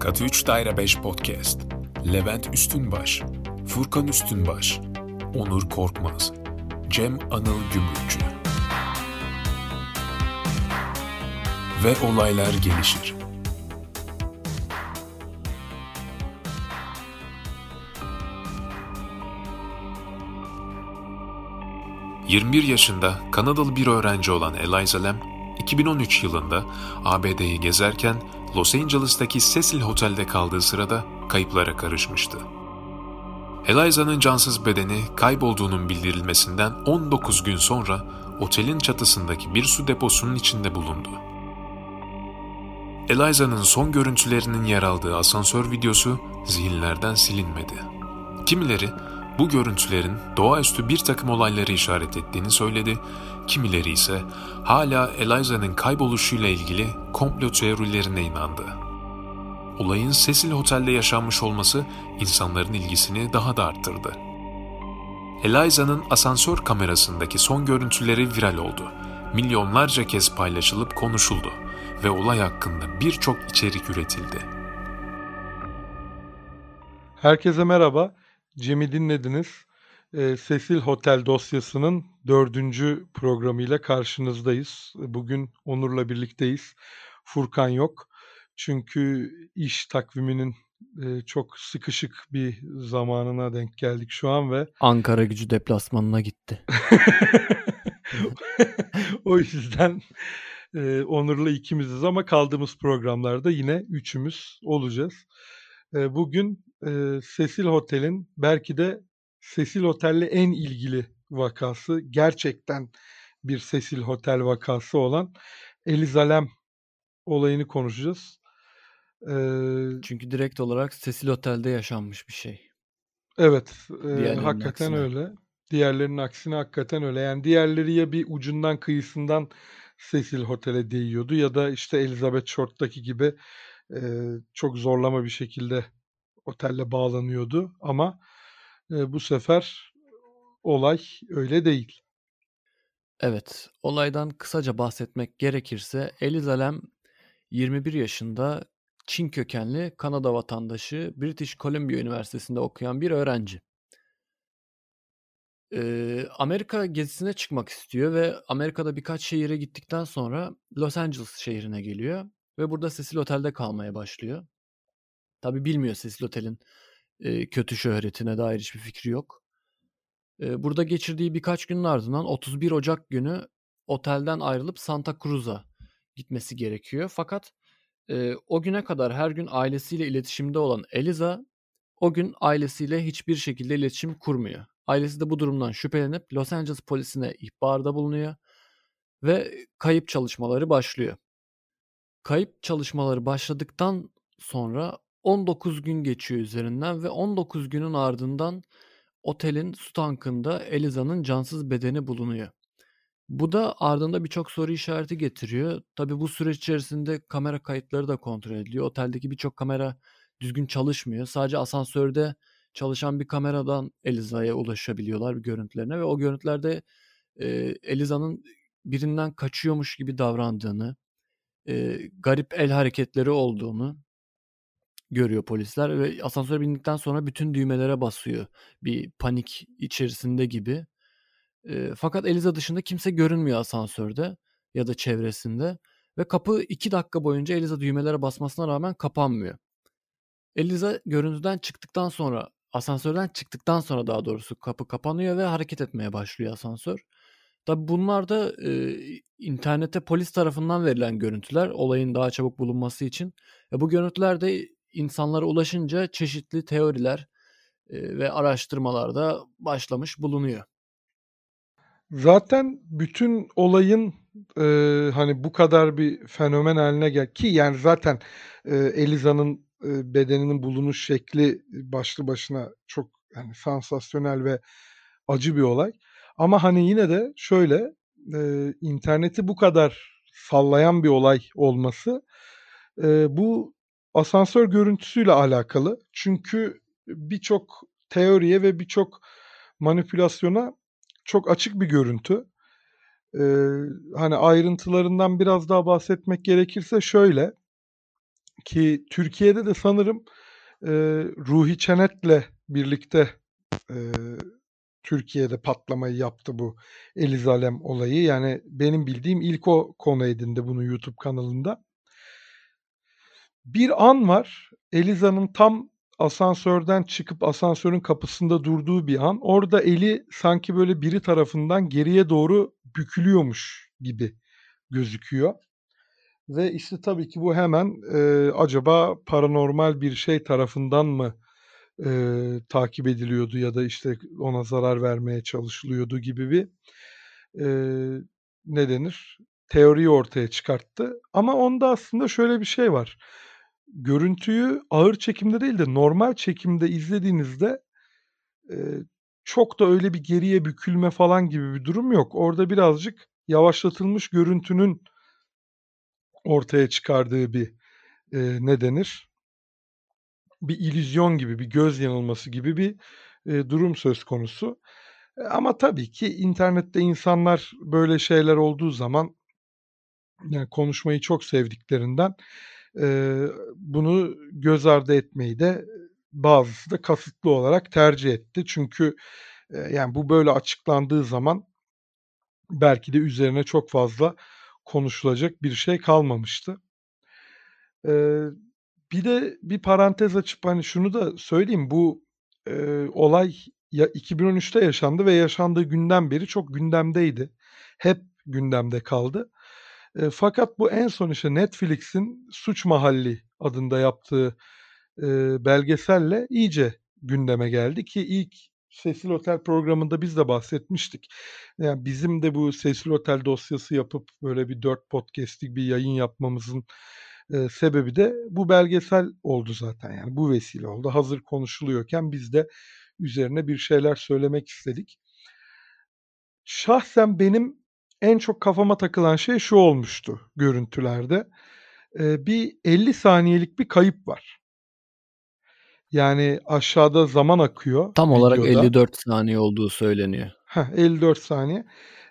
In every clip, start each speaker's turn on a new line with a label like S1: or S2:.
S1: Katı 3 Daire 5 Podcast Levent Üstünbaş Furkan Üstünbaş Onur Korkmaz Cem Anıl Gümrükçü Ve olaylar gelişir. ...21 yaşında Kanadalı bir öğrenci olan Eliza Lam, 2013 yılında ABD'yi gezerken Los Angeles'taki Cecil Hotel'de kaldığı sırada kayıplara karışmıştı. Eliza'nın cansız bedeni kaybolduğunun bildirilmesinden 19 gün sonra otelin çatısındaki bir su deposunun içinde bulundu. Eliza'nın son görüntülerinin yer aldığı asansör videosu zihinlerden silinmedi. Kimileri bu görüntülerin doğaüstü bir takım olayları işaret ettiğini söyledi, kimileri ise hala Eliza'nın kayboluşuyla ilgili komplo teorilerine inandı. Olayın Cecil Hotel'de yaşanmış olması insanların ilgisini daha da arttırdı. Eliza'nın asansör kamerasındaki son görüntüleri viral oldu. Milyonlarca kez paylaşılıp konuşuldu ve olay hakkında birçok içerik üretildi.
S2: Herkese merhaba. Cem'i dinlediniz. E, Cecil Hotel dosyasının dördüncü programıyla karşınızdayız. Bugün Onur'la birlikteyiz. Furkan yok. Çünkü iş takviminin e, çok sıkışık bir zamanına denk geldik şu an ve
S3: Ankara gücü deplasmanına gitti.
S2: o yüzden e, Onur'la ikimiziz ama kaldığımız programlarda yine üçümüz olacağız. E, bugün e, Cecil Hotel'in belki de Cecil Hotel'le en ilgili vakası gerçekten bir Cecil Hotel vakası olan Eliza Lam olayını konuşacağız.
S3: Ee, Çünkü direkt olarak Cecil Otel'de yaşanmış bir şey.
S2: Evet, e, hakikaten aksine. öyle. Diğerlerinin aksine hakikaten öyle. Yani diğerleri ya bir ucundan kıyısından Cecil Hotel'e değiyordu ya da işte Elizabeth Short'taki gibi e, çok zorlama bir şekilde otelle bağlanıyordu ama e, bu sefer olay öyle değil.
S3: Evet, olaydan kısaca bahsetmek gerekirse Eliza Lam 21 yaşında Çin kökenli Kanada vatandaşı British Columbia Üniversitesi'nde okuyan bir öğrenci. Ee, Amerika gezisine çıkmak istiyor ve Amerika'da birkaç şehire gittikten sonra Los Angeles şehrine geliyor ve burada Cecil Otel'de kalmaya başlıyor. Tabi bilmiyor Cecil Otel'in e, kötü şöhretine dair hiçbir fikri yok. E, burada geçirdiği birkaç günün ardından 31 Ocak günü otelden ayrılıp Santa Cruz'a gitmesi gerekiyor. Fakat e, o güne kadar her gün ailesiyle iletişimde olan Eliza o gün ailesiyle hiçbir şekilde iletişim kurmuyor. Ailesi de bu durumdan şüphelenip Los Angeles polisine ihbarda bulunuyor ve kayıp çalışmaları başlıyor. Kayıp çalışmaları başladıktan sonra 19 gün geçiyor üzerinden ve 19 günün ardından otelin su tankında Eliza'nın cansız bedeni bulunuyor. Bu da ardında birçok soru işareti getiriyor. Tabi bu süreç içerisinde kamera kayıtları da kontrol ediliyor. Oteldeki birçok kamera düzgün çalışmıyor. Sadece asansörde çalışan bir kameradan Eliza'ya ulaşabiliyorlar bir görüntülerine ve o görüntülerde e, Eliza'nın birinden kaçıyormuş gibi davrandığını, e, garip el hareketleri olduğunu görüyor polisler ve asansöre bindikten sonra bütün düğmelere basıyor. Bir panik içerisinde gibi. E, fakat Eliza dışında kimse görünmüyor asansörde ya da çevresinde ve kapı 2 dakika boyunca Eliza düğmelere basmasına rağmen kapanmıyor. Eliza görüntüden çıktıktan sonra asansörden çıktıktan sonra daha doğrusu kapı kapanıyor ve hareket etmeye başlıyor asansör. Tabi bunlar da e, internete polis tarafından verilen görüntüler olayın daha çabuk bulunması için. E, bu görüntüler de insanlara ulaşınca çeşitli teoriler ve araştırmalarda başlamış bulunuyor.
S2: Zaten bütün olayın e, hani bu kadar bir fenomen haline gel ki yani zaten e, Eliza'nın e, bedeninin bulunuş şekli başlı başına çok yani sansasyonel ve acı bir olay. Ama hani yine de şöyle e, interneti bu kadar sallayan bir olay olması e, bu asansör görüntüsüyle alakalı. Çünkü birçok teoriye ve birçok manipülasyona çok açık bir görüntü. Ee, hani ayrıntılarından biraz daha bahsetmek gerekirse şöyle. ki Türkiye'de de sanırım e, Ruhi Çenet'le birlikte e, Türkiye'de patlamayı yaptı bu Elizalem olayı. Yani benim bildiğim ilk o konu edindi bunu YouTube kanalında. Bir an var. Eliza'nın tam asansörden çıkıp asansörün kapısında durduğu bir an. Orada eli sanki böyle biri tarafından geriye doğru bükülüyormuş gibi gözüküyor. Ve işte tabii ki bu hemen e, acaba paranormal bir şey tarafından mı e, takip ediliyordu ya da işte ona zarar vermeye çalışılıyordu gibi bir e, ne denir teoriyi ortaya çıkarttı. Ama onda aslında şöyle bir şey var. Görüntüyü ağır çekimde değil de normal çekimde izlediğinizde e, çok da öyle bir geriye bükülme falan gibi bir durum yok. Orada birazcık yavaşlatılmış görüntünün ortaya çıkardığı bir e, ne denir? Bir illüzyon gibi, bir göz yanılması gibi bir e, durum söz konusu. E, ama tabii ki internette insanlar böyle şeyler olduğu zaman yani konuşmayı çok sevdiklerinden bunu göz ardı etmeyi de bazısı da kasıtlı olarak tercih etti. Çünkü yani bu böyle açıklandığı zaman belki de üzerine çok fazla konuşulacak bir şey kalmamıştı. Ee, bir de bir parantez açıp hani şunu da söyleyeyim bu e, olay ya 2013'te yaşandı ve yaşandığı günden beri çok gündemdeydi. Hep gündemde kaldı. E, fakat bu en son işte Netflix'in Suç Mahalli adında yaptığı e, belgeselle iyice gündeme geldi ki ilk Sesil Otel programında biz de bahsetmiştik. Yani bizim de bu Sesil Otel dosyası yapıp böyle bir dört podcast'lik bir yayın yapmamızın e, sebebi de bu belgesel oldu zaten. Yani bu vesile oldu. Hazır konuşuluyorken biz de üzerine bir şeyler söylemek istedik. Şahsen benim en çok kafama takılan şey şu olmuştu görüntülerde. E, bir 50 saniyelik bir kayıp var. Yani aşağıda zaman akıyor
S3: Tam olarak
S2: videoda.
S3: 54 saniye olduğu söyleniyor.
S2: Heh, 54 saniye.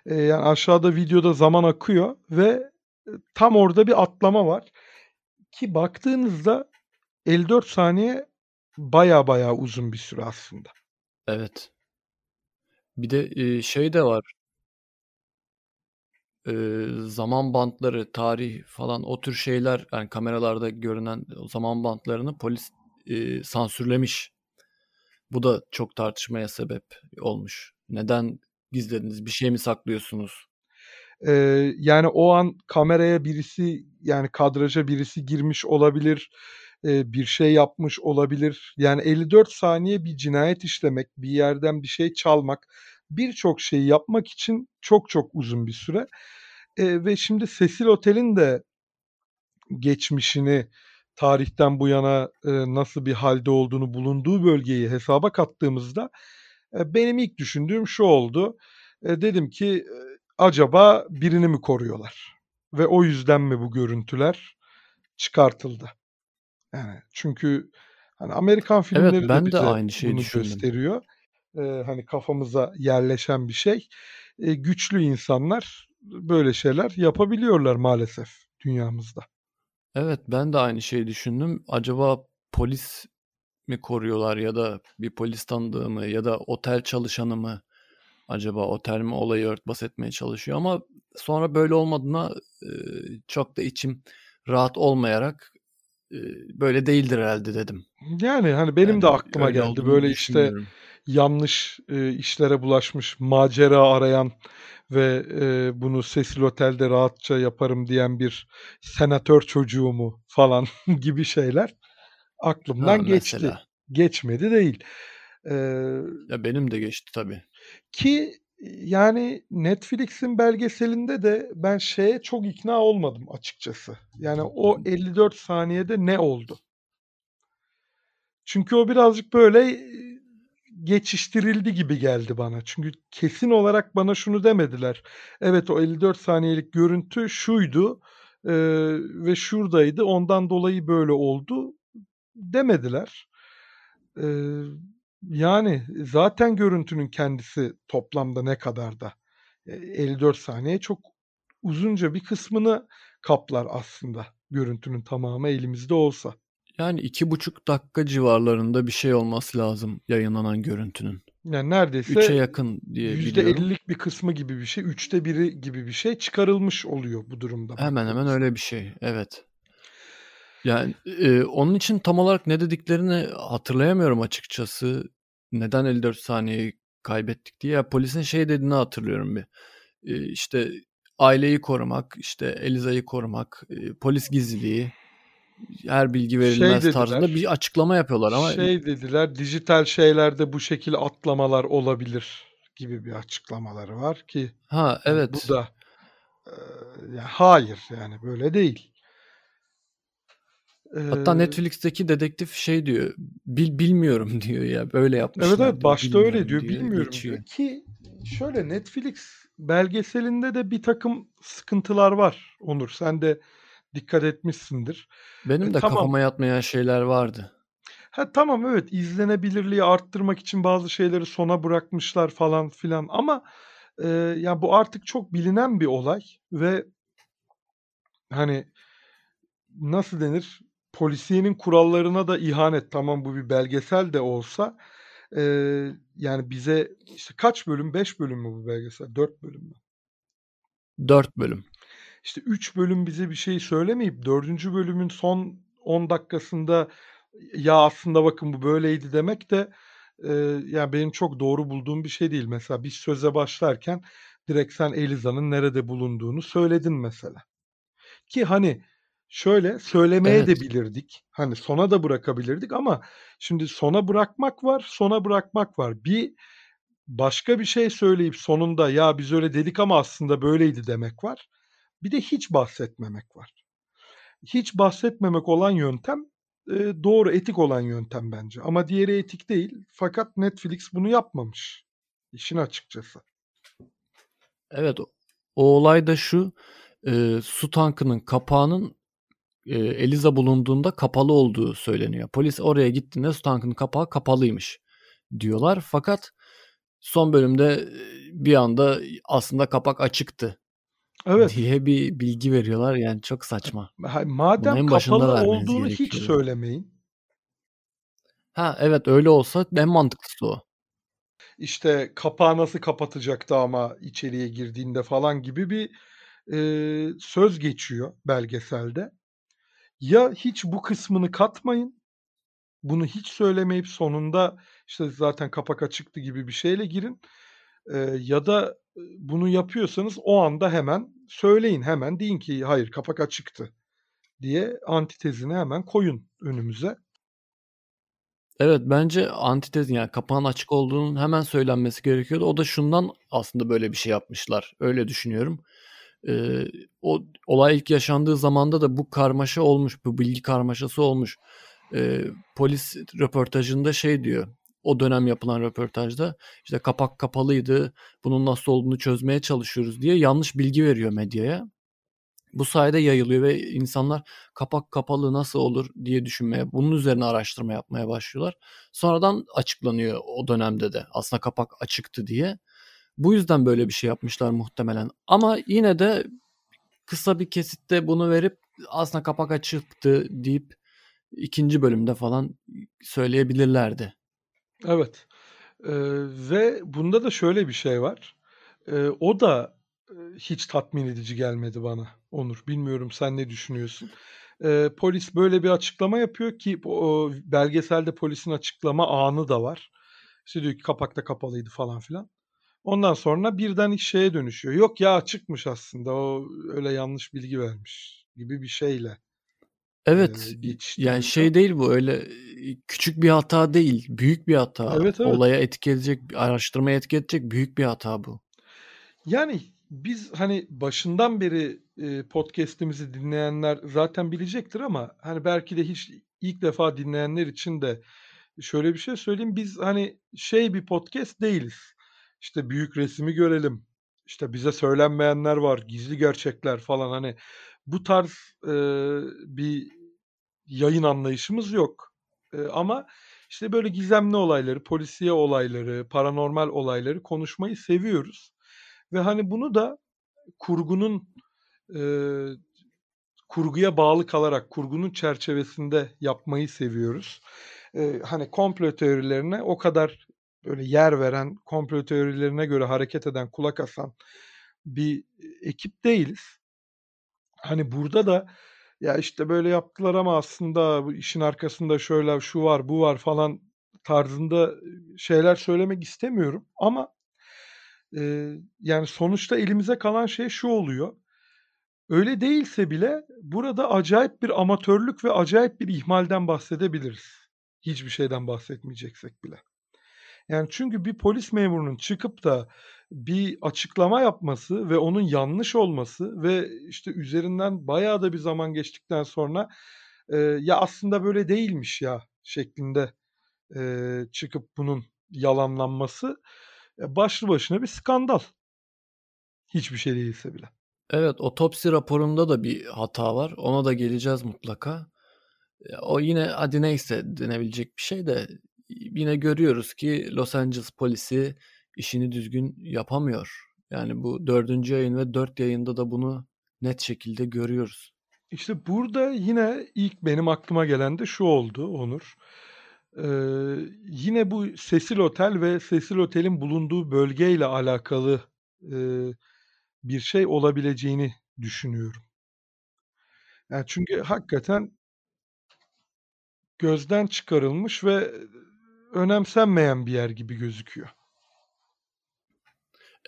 S2: Ee, yani aşağıda videoda zaman akıyor ve e, tam orada bir atlama var. Ki baktığınızda 54 saniye baya baya uzun bir süre aslında.
S3: Evet. Bir de şey de var. E, zaman bantları, tarih falan o tür şeyler yani kameralarda görünen zaman bantlarını polis e, sansürlemiş. Bu da çok tartışmaya sebep olmuş. Neden gizlediniz? Bir şey mi saklıyorsunuz?
S2: Ee, yani o an kameraya birisi yani kadraja birisi girmiş olabilir. e, bir şey yapmış olabilir. Yani 54 saniye bir cinayet işlemek, bir yerden bir şey çalmak, birçok şeyi yapmak için çok çok uzun bir süre. E, ve şimdi Cecil Otel'in de geçmişini tarihten bu yana e, nasıl bir halde olduğunu bulunduğu bölgeyi hesaba kattığımızda e, benim ilk düşündüğüm şu oldu. E, dedim ki e, acaba birini mi koruyorlar? Ve o yüzden mi bu görüntüler çıkartıldı? Yani çünkü hani Amerikan filmleri
S3: Evet
S2: de
S3: ben de
S2: bize
S3: aynı şeyi
S2: bunu
S3: düşündüm.
S2: gösteriyor. E, hani kafamıza yerleşen bir şey. E, güçlü insanlar böyle şeyler yapabiliyorlar maalesef dünyamızda.
S3: Evet ben de aynı şeyi düşündüm. Acaba polis mi koruyorlar ya da bir polis tanıdığı mı ya da otel çalışanı mı acaba otel mi olayı örtbas etmeye çalışıyor ama sonra böyle olmadığına e, çok da içim rahat olmayarak e, böyle değildir herhalde dedim.
S2: Yani hani benim de
S3: Yani
S2: aklıma
S3: öyle
S2: geldi. Böyle işte. Yanlış e, işlere bulaşmış, macera arayan ve e, bunu Cecil Otel'de rahatça yaparım diyen bir senatör çocuğu mu falan gibi şeyler
S3: Ha
S2: aklımdan geçti.
S3: mesela.
S2: Geçmedi değil. Ee,
S3: Ya benim de geçti tabii.
S2: ki yani Netflix'in belgeselinde de ben şeye çok ikna olmadım açıkçası. Yani o 54 saniyede ne oldu? Çünkü o birazcık böyle geçiştirildi gibi geldi bana. Çünkü kesin olarak bana şunu demediler. Evet o 54 saniyelik görüntü şuydu e, ve şuradaydı. Ondan dolayı böyle oldu demediler. E, yani zaten görüntünün kendisi toplamda ne kadar da e, 54 saniye çok uzunca bir kısmını kaplar aslında görüntünün tamamı elimizde olsa.
S3: Yani iki buçuk dakika civarlarında bir şey olması lazım yayınlanan görüntünün.
S2: Yani neredeyse
S3: Üçe yakın diye biliyorum.
S2: %50'lik bir kısmı gibi bir şey, üçte biri gibi bir şey çıkarılmış oluyor bu durumda.
S3: Hemen hemen öyle bir şey. Evet. Yani e, onun için tam olarak ne dediklerini hatırlayamıyorum açıkçası. Neden 54 saniyeyi kaybettik diye. Ya, polisin şey dediğini hatırlıyorum bir. E, işte aileyi korumak, işte Eliza'yı korumak, e, polis gizliliği, her bilgi verilmez
S2: Şey
S3: tarzında
S2: dediler,
S3: bir açıklama yapıyorlar ama
S2: şey dediler, dijital şeylerde bu şekil atlamalar olabilir gibi bir açıklamaları var ki
S3: ha
S2: yani bu
S3: evet.
S2: da e, ya hayır yani böyle değil.
S3: Hatta
S2: Ee,
S3: Netflix'teki dedektif şey diyor. Bil bilmiyorum diyor ya. Böyle
S2: evet
S3: yapmışlar
S2: evet
S3: diyor.
S2: başta öyle diyor,
S3: diyor.
S2: bilmiyorum diyor
S3: Geçiyor.
S2: ki şöyle Netflix belgeselinde de bir takım sıkıntılar var Onur. Sen de dikkat etmişsindir. E,
S3: Benim de
S2: tamam.
S3: kafama yatmayan şeyler vardı.
S2: Ha tamam evet izlenebilirliği arttırmak için bazı şeyleri sona bırakmışlar falan filan ama e, ya bu artık çok bilinen bir olay ve hani nasıl denir polisiyenin kurallarına da ihanet tamam bu bir belgesel de olsa e, yani bize işte kaç bölüm 5 bölüm mü bu belgesel 4 bölüm mü?
S3: Dört bölüm.
S2: İşte 3 bölüm bize bir şey söylemeyip 4. bölümün son 10 dakikasında ya aslında bakın bu böyleydi demek de e, yani benim çok doğru bulduğum bir şey değil. Mesela biz söze başlarken direkt sen Eliza'nın nerede bulunduğunu söyledin mesela. Ki hani şöyle söylemeye de
S3: Evet.
S2: bilirdik. Hani sona da bırakabilirdik ama şimdi sona bırakmak var, sona bırakmak var. Bir başka bir şey söyleyip sonunda ya biz öyle dedik ama aslında böyleydi demek var. Bir de hiç bahsetmemek var. Hiç bahsetmemek olan yöntem e, doğru etik olan yöntem bence. Ama diğeri etik değil. Fakat Netflix bunu yapmamış. İşin açıkçası.
S3: Evet. O, o olay da şu. e, su tankının kapağının e, Eliza bulunduğunda kapalı olduğu söyleniyor. Polis oraya gittiğinde su tankının kapağı kapalıymış diyorlar. Fakat son bölümde e, bir anda aslında kapak açıktı
S2: Evet.
S3: diye bir bilgi veriyorlar. Yani çok saçma.
S2: Ha, Madem kapalı olduğunu hiç söylemeyin.
S3: Ha evet öyle olsa en mantıklısı o.
S2: İşte kapağı nasıl kapatacaktı ama içeriye girdiğinde falan gibi bir e, söz geçiyor belgeselde. Ya hiç bu kısmını katmayın. Bunu hiç söylemeyip sonunda işte zaten kapak açıktı gibi bir şeyle girin. E, ya da bunu yapıyorsanız o anda hemen söyleyin. Hemen deyin ki hayır kapak açıktı diye antitezini hemen koyun önümüze.
S3: Evet bence antitez yani kapağın açık olduğunun hemen söylenmesi gerekiyordu. O da şundan aslında böyle bir şey yapmışlar. Öyle düşünüyorum. Ee, o olay ilk yaşandığı zamanda da bu karmaşa olmuş. Bu bilgi karmaşası olmuş. Ee, polis röportajında şey diyor. O dönem yapılan röportajda işte kapak kapalıydı. Bunun nasıl olduğunu çözmeye çalışıyoruz diye yanlış bilgi veriyor medyaya. Bu sayede yayılıyor ve insanlar kapak kapalı nasıl olur diye düşünmeye, bunun üzerine araştırma yapmaya başlıyorlar. Sonradan açıklanıyor o dönemde de aslında kapak açıktı diye. Bu yüzden böyle bir şey yapmışlar muhtemelen. Ama yine de kısa bir kesitte bunu verip aslında kapak açıktı deyip ikinci bölümde falan söyleyebilirlerdi.
S2: Evet. Ee, ve bunda da şöyle bir şey var. Ee, o da hiç tatmin edici gelmedi bana Onur. Bilmiyorum sen ne düşünüyorsun? Ee, polis böyle bir açıklama yapıyor ki o belgeselde polisin açıklama anı da var. İşte diyor ki kapakta kapalıydı falan filan. Ondan sonra birden iş şeye dönüşüyor. Yok ya açıkmış aslında o öyle yanlış bilgi vermiş gibi bir şeyle
S3: Evet yani
S2: geçiştiriliyor.
S3: şey değil bu öyle küçük bir hata değil büyük bir hata.
S2: Evet evet.
S3: Olaya etki edecek, araştırmaya etki edecek büyük bir hata bu.
S2: Yani biz hani başından beri e, podcast'imizi dinleyenler zaten bilecektir ama hani belki de hiç ilk defa dinleyenler için de şöyle bir şey söyleyeyim. Biz hani şey bir podcast değiliz. İşte büyük resmi görelim. İşte bize söylenmeyenler var, gizli gerçekler falan hani bu tarz e, bir yayın anlayışımız yok. E, ama işte böyle gizemli olayları, polisiye olayları, paranormal olayları konuşmayı seviyoruz. Ve hani bunu da kurgunun e, kurguya bağlı kalarak kurgunun çerçevesinde yapmayı seviyoruz. Ee, hani komplo teorilerine o kadar böyle yer veren, komplo teorilerine göre hareket eden, kulak asan bir ekip değiliz. Hani burada da ya işte böyle yaptılar ama aslında bu işin arkasında şöyle şu var bu var falan tarzında şeyler söylemek istemiyorum ama e, yani sonuçta elimize kalan şey şu oluyor. Öyle değilse bile burada acayip bir amatörlük ve acayip bir ihmalden bahsedebiliriz. Hiçbir şeyden bahsetmeyeceksek bile. Yani çünkü bir polis memurunun çıkıp da bir açıklama yapması ve onun yanlış olması ve işte üzerinden bayağı da bir zaman geçtikten sonra e, ya aslında böyle değilmiş ya şeklinde e, çıkıp bunun yalanlanması e, başlı başına bir skandal. Hiçbir şey değilse bile.
S3: Evet, otopsi raporunda da bir hata var. Ona da geleceğiz mutlaka. O yine hadi neyse denebilecek bir şey de yine görüyoruz ki Los Angeles polisi işini düzgün yapamıyor. Yani bu dördüncü yayın ve dört yayında da bunu net şekilde görüyoruz.
S2: İşte burada yine ilk benim aklıma gelen de şu oldu Onur. Ee, yine bu Cecil Otel ve Cecil Otel'in bulunduğu bölgeyle alakalı e, bir şey olabileceğini düşünüyorum. Yani çünkü hakikaten gözden çıkarılmış ve önemsenmeyen bir yer gibi gözüküyor.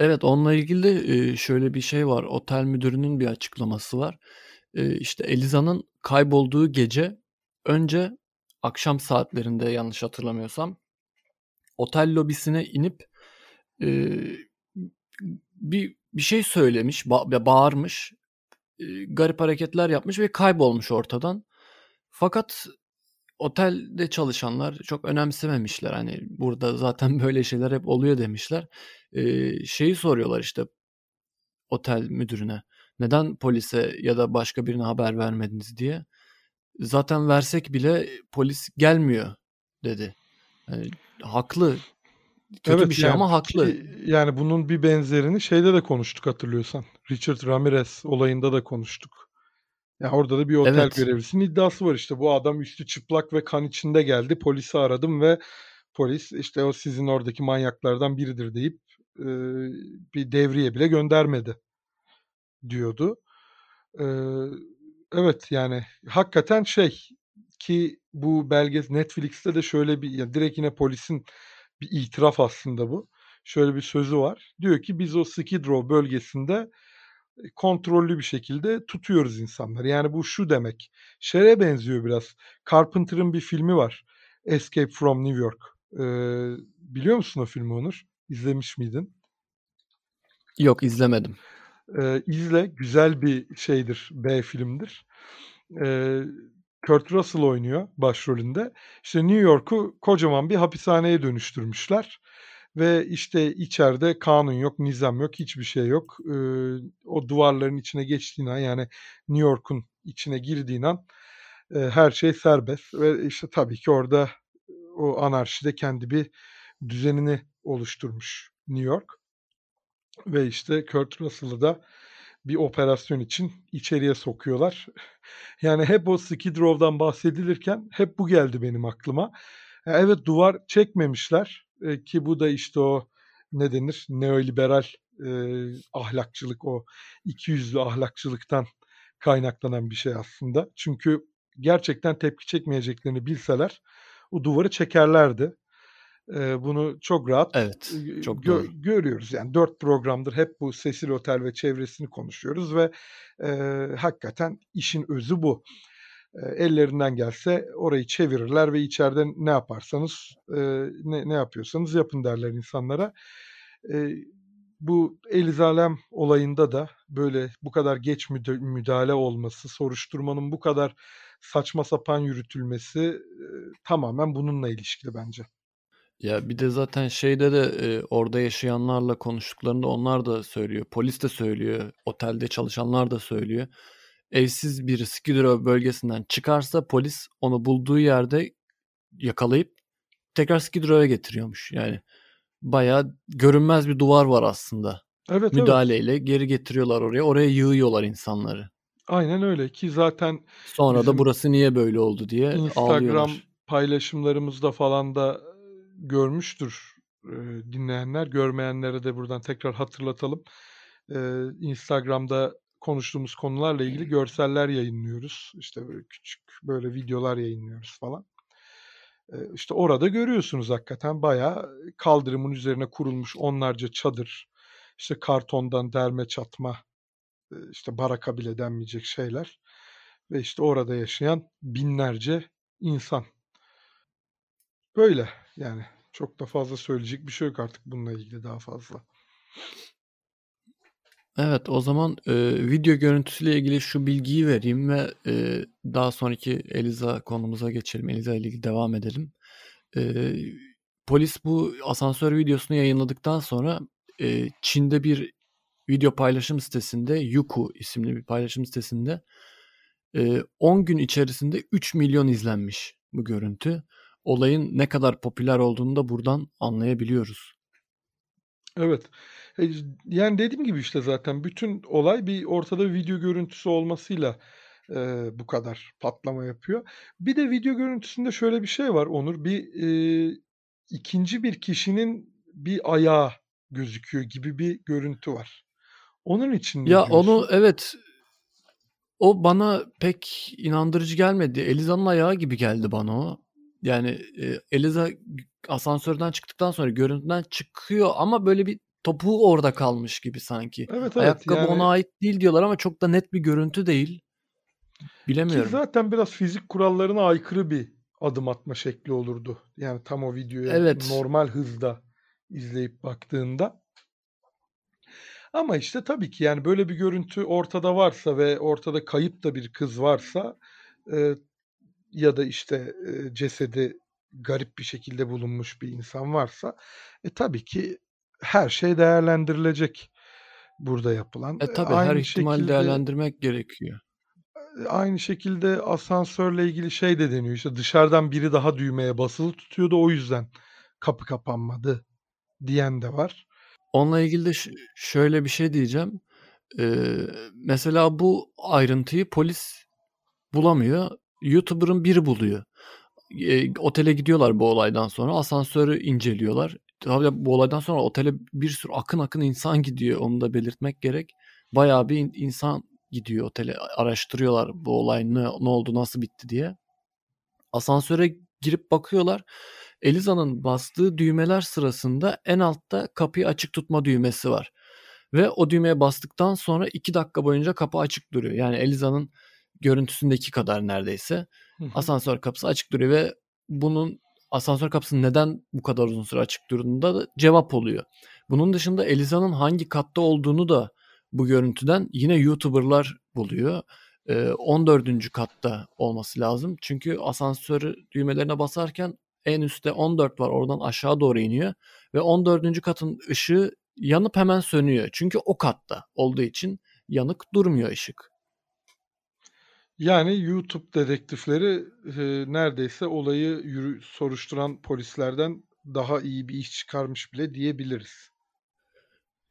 S3: Evet, onunla ilgili de, şöyle bir şey var. Otel müdürünün bir açıklaması var. İşte Eliza'nın kaybolduğu gece önce akşam saatlerinde yanlış hatırlamıyorsam otel lobisine inip, bir bir şey söylemiş, ba bağırmış, garip hareketler yapmış ve kaybolmuş ortadan. Fakat otelde çalışanlar çok önemsememişler. Hani burada zaten böyle şeyler hep oluyor demişler. Eee, şeyi soruyorlar işte otel müdürüne. Neden polise ya da başka birine haber vermediniz diye. Zaten versek bile polis gelmiyor dedi. Yani, haklı. Kötü
S2: Evet
S3: bir şey
S2: yani
S3: ama haklı.
S2: yani bunun bir benzerini şeyde de konuştuk hatırlıyorsan. Richard Ramirez olayında da konuştuk. Ya orada da bir otel
S3: Evet.
S2: görevlisinin iddiası var işte. Bu adam üstü çıplak ve kan içinde geldi. Polisi aradım ve polis işte o sizin oradaki manyaklardan biridir deyip e, bir devriye bile göndermedi diyordu. E, evet yani hakikaten şey ki bu belge Netflix'te de şöyle bir ya direkt yine polisin bir itiraf aslında bu. Şöyle bir sözü var. Diyor ki biz o Skid Row bölgesinde kontrollü bir şekilde tutuyoruz insanları. Yani bu şu demek. Şeye benziyor biraz. Carpenter'ın bir filmi var. Escape from New York. Ee, biliyor musun o filmi Onur? İzlemiş miydin?
S3: Yok izlemedim.
S2: Ee, izle. Güzel bir şeydir. B filmdir. Ee, Kurt Russell oynuyor başrolünde. İşte New York'u kocaman bir hapishaneye dönüştürmüşler ve işte içeride kanun yok, nizam yok, hiçbir şey yok. Ee, o duvarların içine geçtiğin an yani New York'un içine girdiğin an e, her şey serbest ve işte tabii ki orada o anarşide kendi bir düzenini oluşturmuş New York ve işte Kurt Russell'ı da bir operasyon için içeriye sokuyorlar. Yani hep o Skid Row'dan bahsedilirken hep bu geldi benim aklıma. Evet duvar çekmemişler e, ki bu da işte o ne denir neoliberal e, ahlakçılık o ikiyüzlü ahlakçılıktan kaynaklanan bir şey aslında. Çünkü gerçekten tepki çekmeyeceklerini bilseler o duvarı çekerlerdi. E, bunu çok rahat
S3: Evet, çok
S2: gö-
S3: doğru.
S2: görüyoruz. Yani dört programdır hep bu Cecil Otel ve çevresini konuşuyoruz ve e, hakikaten işin özü bu. Ellerinden gelse orayı çevirirler ve içeride ne yaparsanız ne, ne yapıyorsanız yapın derler insanlara. Bu Elizalem olayında da böyle bu kadar geç müda- müdahale olması, soruşturmanın bu kadar saçma sapan yürütülmesi tamamen bununla ilişkili bence.
S3: Ya bir de zaten şeyde de e, orada yaşayanlarla konuştuklarında onlar da söylüyor. Polis de söylüyor. Otelde çalışanlar da söylüyor. Evsiz biri Skid bölgesinden çıkarsa polis onu bulduğu yerde yakalayıp tekrar Skid getiriyormuş. Yani bayağı görünmez bir duvar var aslında.
S2: Evet evet.
S3: Müdahaleyle geri getiriyorlar oraya. Oraya yığıyorlar insanları.
S2: Aynen öyle ki zaten
S3: Sonra da burası niye böyle oldu diye
S2: Instagram
S3: ağlıyorlar.
S2: paylaşımlarımızda falan da görmüştür e, dinleyenler. Görmeyenlere de buradan tekrar hatırlatalım. E, Instagram'da konuştuğumuz konularla ilgili görseller yayınlıyoruz. İşte böyle küçük böyle videolar yayınlıyoruz falan. İşte orada görüyorsunuz hakikaten bayağı kaldırımın üzerine kurulmuş onlarca çadır, işte kartondan derme çatma, işte baraka bile denmeyecek şeyler ve işte orada yaşayan binlerce insan. Böyle yani çok da fazla söyleyecek bir şey yok artık bununla ilgili daha fazla.
S3: Evet, o zaman e, video görüntüsüyle ilgili şu bilgiyi vereyim ve e, daha sonraki Eliza konumuza geçelim. Eliza ile ilgili devam edelim. E, polis bu asansör videosunu yayınladıktan sonra e, Çin'de bir video paylaşım sitesinde Yuku isimli bir paylaşım sitesinde e, 10 gün içerisinde 3 milyon izlenmiş bu görüntü. Olayın ne kadar popüler olduğunu da buradan anlayabiliyoruz.
S2: Evet. E, yani dediğim gibi işte zaten bütün olay bir ortada video görüntüsü olmasıyla e, bu kadar patlama yapıyor. Bir de video görüntüsünde şöyle bir şey var Onur. Bir e, ikinci bir kişinin bir ayağı gözüküyor gibi bir görüntü var. Onun için
S3: Ya
S2: diyorsun?
S3: onu evet o bana pek inandırıcı gelmedi. Eliza'nın ayağı gibi geldi bana o. Yani e, Eliza asansörden çıktıktan sonra görüntüden çıkıyor ama böyle bir topuğu orada kalmış gibi sanki.
S2: Evet evet
S3: Ayakkabı
S2: yani
S3: ona ait değil diyorlar ama çok da net bir görüntü değil.
S2: ki
S3: Bilemiyorum.
S2: zaten biraz fizik kurallarına aykırı bir adım atma şekli olurdu. Yani tam o videoya
S3: Evet.
S2: normal hızda izleyip baktığında. Ama işte tabii ki yani böyle bir görüntü ortada varsa ve ortada kayıp da bir kız varsa e, ya da işte e, cesedi garip bir şekilde bulunmuş bir insan varsa e, tabii ki her şey değerlendirilecek burada yapılan.
S3: E
S2: E,
S3: tabii her
S2: aynı
S3: ihtimali
S2: şekilde
S3: değerlendirmek gerekiyor.
S2: e, aynı şekilde asansörle ilgili şey de deniyor. İşte dışarıdan biri daha düğmeye basılı tutuyordu o yüzden kapı kapanmadı diyen de var.
S3: Onunla ilgili de şöyle bir şey diyeceğim. Ee, mesela bu ayrıntıyı polis bulamıyor. YouTuber'ın biri buluyor. E, otele gidiyorlar bu olaydan sonra. Asansörü inceliyorlar. Tabii bu olaydan sonra otele bir sürü akın akın insan gidiyor. Onu da belirtmek gerek. Bayağı bir in- insan gidiyor otele. Araştırıyorlar bu olay ne, ne oldu, nasıl bitti diye. Asansöre girip bakıyorlar. Eliza'nın bastığı düğmeler sırasında en altta kapıyı açık tutma düğmesi var. Ve o düğmeye bastıktan sonra 2 dakika boyunca kapı açık duruyor. Yani Eliza'nın görüntüsündeki kadar neredeyse. Asansör kapısı açık duruyor ve bunun asansör kapısının neden bu kadar uzun süre açık durduğunda da cevap oluyor. Bunun dışında Eliza'nın hangi katta olduğunu da bu görüntüden yine YouTuber'lar buluyor. Ee, 14. katta olması lazım. Çünkü asansör düğmelerine basarken en üstte 14 var. Oradan aşağı doğru iniyor. Ve 14. katın ışığı yanıp hemen sönüyor. Çünkü o katta olduğu için yanık durmuyor ışık.
S2: Yani YouTube dedektifleri e, neredeyse olayı yürü, soruşturan polislerden daha iyi bir iş çıkarmış bile diyebiliriz.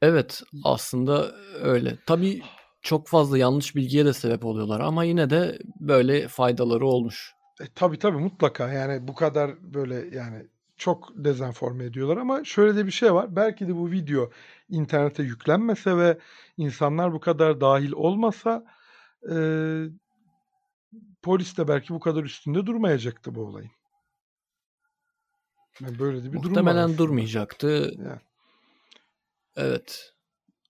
S3: Evet aslında öyle. Tabii çok fazla yanlış bilgiye de sebep oluyorlar ama yine de böyle faydaları olmuş.
S2: E, tabii tabii mutlaka yani bu kadar böyle yani çok dezenforme ediyorlar ama şöyle de bir şey var. Belki de bu video internete yüklenmese ve insanlar bu kadar dahil olmasa e, polis de belki bu kadar üstünde durmayacaktı bu olayın. Yani böyle bir durum var
S3: Muhtemelen durmayacaktı.
S2: Yani,
S3: Evet.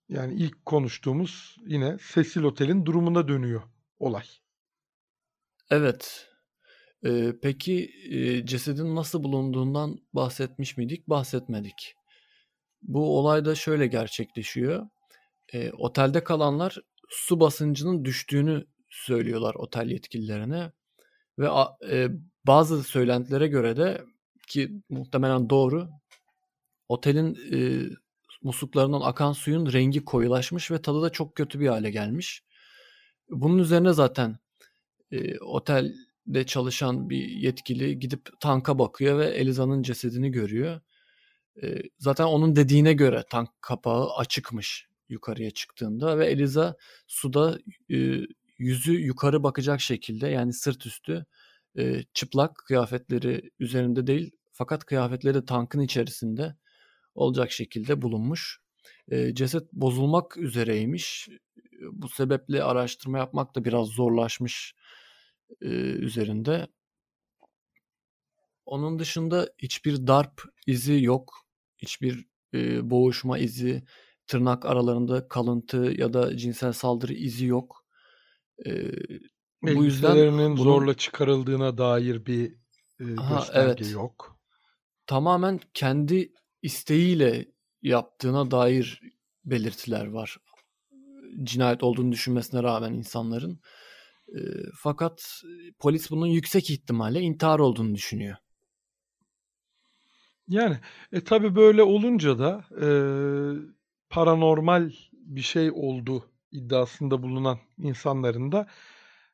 S2: yani ilk konuştuğumuz yine Cecil Otel'in durumuna dönüyor olay.
S3: Evet. Ee, peki e, cesedin nasıl bulunduğundan bahsetmiş miydik? Bahsetmedik. Bu olay da şöyle gerçekleşiyor. Ee, otelde kalanlar su basıncının düştüğünü söylüyorlar otel yetkililerine ve e, bazı söylentilere göre de ki muhtemelen doğru otelin e, musluklarından akan suyun rengi koyulaşmış ve tadı da çok kötü bir hale gelmiş. Bunun üzerine zaten e, otelde çalışan bir yetkili gidip tanka bakıyor ve Eliza'nın cesedini görüyor. E, zaten onun dediğine göre tank kapağı açıkmış yukarıya çıktığında ve Eliza suda e, yüzü yukarı bakacak şekilde yani sırt üstü e, çıplak kıyafetleri üzerinde değil fakat kıyafetleri tankın içerisinde olacak şekilde bulunmuş. E, ceset bozulmak üzereymiş. Bu sebeple araştırma yapmak da biraz zorlaşmış e, üzerinde. Onun dışında hiçbir darp izi yok. Hiçbir e, boğuşma izi, tırnak aralarında kalıntı ya da cinsel saldırı izi yok. E,
S2: bu yüzden bunun, zorla çıkarıldığına dair bir e, Aha, gösterge evet. yok.
S3: Tamamen kendi isteğiyle yaptığına dair belirtiler var. Cinayet olduğunu düşünmesine rağmen insanların. E, fakat polis bunun yüksek ihtimalle intihar olduğunu düşünüyor.
S2: Yani e, tabii böyle olunca da e, paranormal bir şey oldu iddiasında bulunan insanların da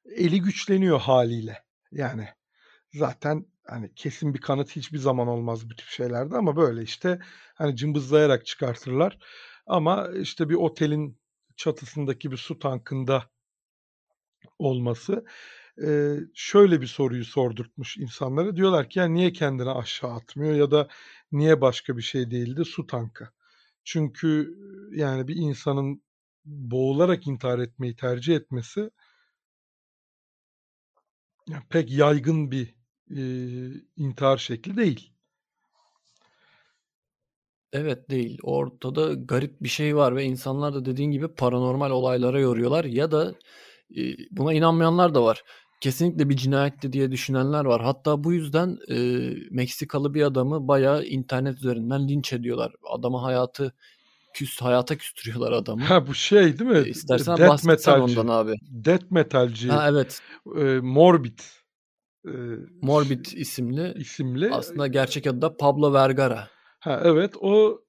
S2: eli güçleniyor haliyle. Yani zaten hani kesin bir kanıt hiçbir zaman olmaz bu tip şeylerde ama böyle işte hani cımbızlayarak çıkartırlar. Ama işte bir otelin çatısındaki bir su tankında olması şöyle bir soruyu sordurtmuş insanlara. Diyorlar ki ya niye kendini aşağı atmıyor ya da niye başka bir şey değildi su tankı. Çünkü yani bir insanın boğularak intihar etmeyi tercih etmesi pek yaygın bir e, intihar şekli değil.
S3: Evet değil. Ortada garip bir şey var ve insanlar da dediğin gibi paranormal olaylara yoruyorlar ya da e, buna inanmayanlar da var. Kesinlikle bir cinayetti diye düşünenler var. Hatta bu yüzden e, Meksikalı bir adamı bayağı internet üzerinden linç ediyorlar. Adamı hayatı küs hayata küstürüyorlar adamı.
S2: Ha bu şey değil mi?
S3: E, istersen Death metalci. ondan abi.
S2: Death metalci.
S3: Ha evet.
S2: E, Morbid.
S3: E, Morbid isimli. isimli. Aslında gerçek adı da Pablo Vergara.
S2: Ha evet o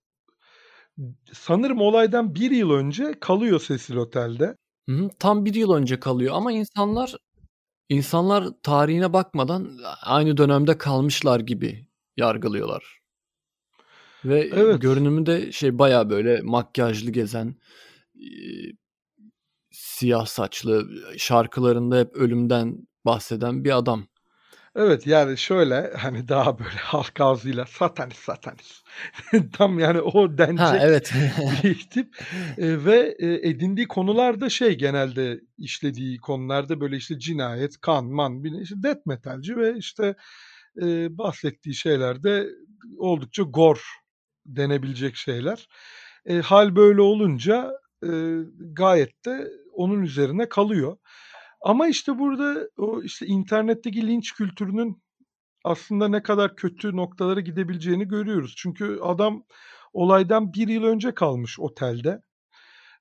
S2: sanırım olaydan bir yıl önce kalıyor Cecil Otel'de.
S3: Hı hı, tam bir yıl önce kalıyor ama insanlar insanlar tarihine bakmadan aynı dönemde kalmışlar gibi yargılıyorlar. Ve evet. görünümü de şey baya böyle makyajlı gezen e, siyah saçlı şarkılarında hep ölümden bahseden bir adam.
S2: Evet yani şöyle hani daha böyle halk ağzıyla satanist satanist. Tam yani o denecek ha, evet. bir tip. E, ve e, edindiği konularda şey genelde işlediği konularda böyle işte cinayet, kan, man, işte death metalci ve işte e, bahsettiği şeylerde oldukça gor denebilecek şeyler. E, hal böyle olunca e, gayet de onun üzerine kalıyor. Ama işte burada o işte internetteki linç kültürünün aslında ne kadar kötü noktalara gidebileceğini görüyoruz. Çünkü adam olaydan bir yıl önce kalmış otelde.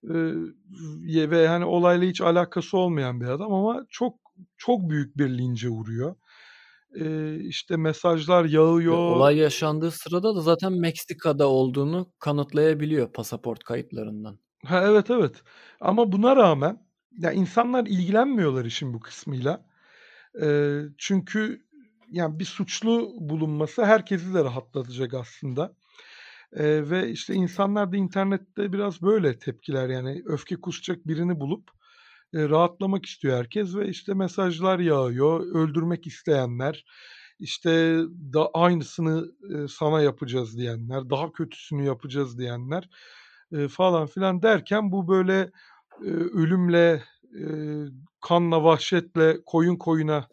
S2: Ee, ve hani olayla hiç alakası olmayan bir adam ama çok çok büyük bir lince uğruyor. Ee, işte mesajlar yağıyor.
S3: Olay yaşandığı sırada da zaten Meksika'da olduğunu kanıtlayabiliyor pasaport kayıtlarından.
S2: Ha evet evet. Ama buna rağmen ya insanlar ilgilenmiyorlar işin bu kısmıyla. Eee, çünkü yani bir suçlu bulunması herkesi de rahatlatacak aslında. Eee, ve işte insanlar da internette biraz böyle tepkiler yani öfke kusacak birini bulup eee, rahatlamak istiyor herkes ve işte mesajlar yağıyor. Öldürmek isteyenler, işte da aynısını eee, sana yapacağız diyenler, daha kötüsünü yapacağız diyenler eee, falan filan derken bu böyle e, ölümle, e, kanla, vahşetle koyun koyuna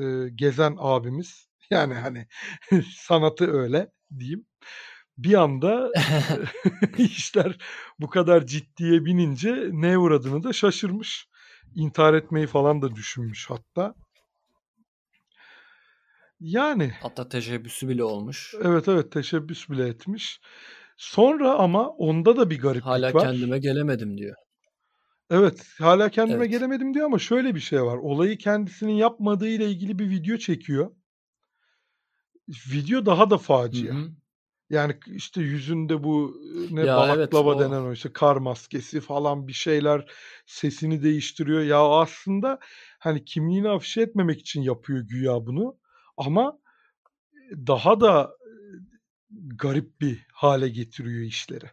S2: e, gezen abimiz. Yani hani sanatı öyle diyeyim. Bir anda işler bu kadar ciddiye binince ne uğradığını da şaşırmış. İntihar etmeyi falan da düşünmüş hatta. Yani.
S3: Hatta teşebbüsü bile olmuş.
S2: Evet evet teşebbüs bile etmiş. Sonra ama onda da bir gariplik
S3: Hala var. Hala kendime gelemedim diyor.
S2: Evet, hala kendime Evet. gelemedim diyor ama şöyle bir şey var. Olayı kendisinin yapmadığı ile ilgili bir video çekiyor. Video daha da facia. hı. Yani işte yüzünde bu ne Ya evet balaklava denen o işte kar maskesi falan bir şeyler sesini değiştiriyor. Ya aslında hani kimliğini afişe etmemek için yapıyor güya bunu ama daha da garip bir hale getiriyor işleri.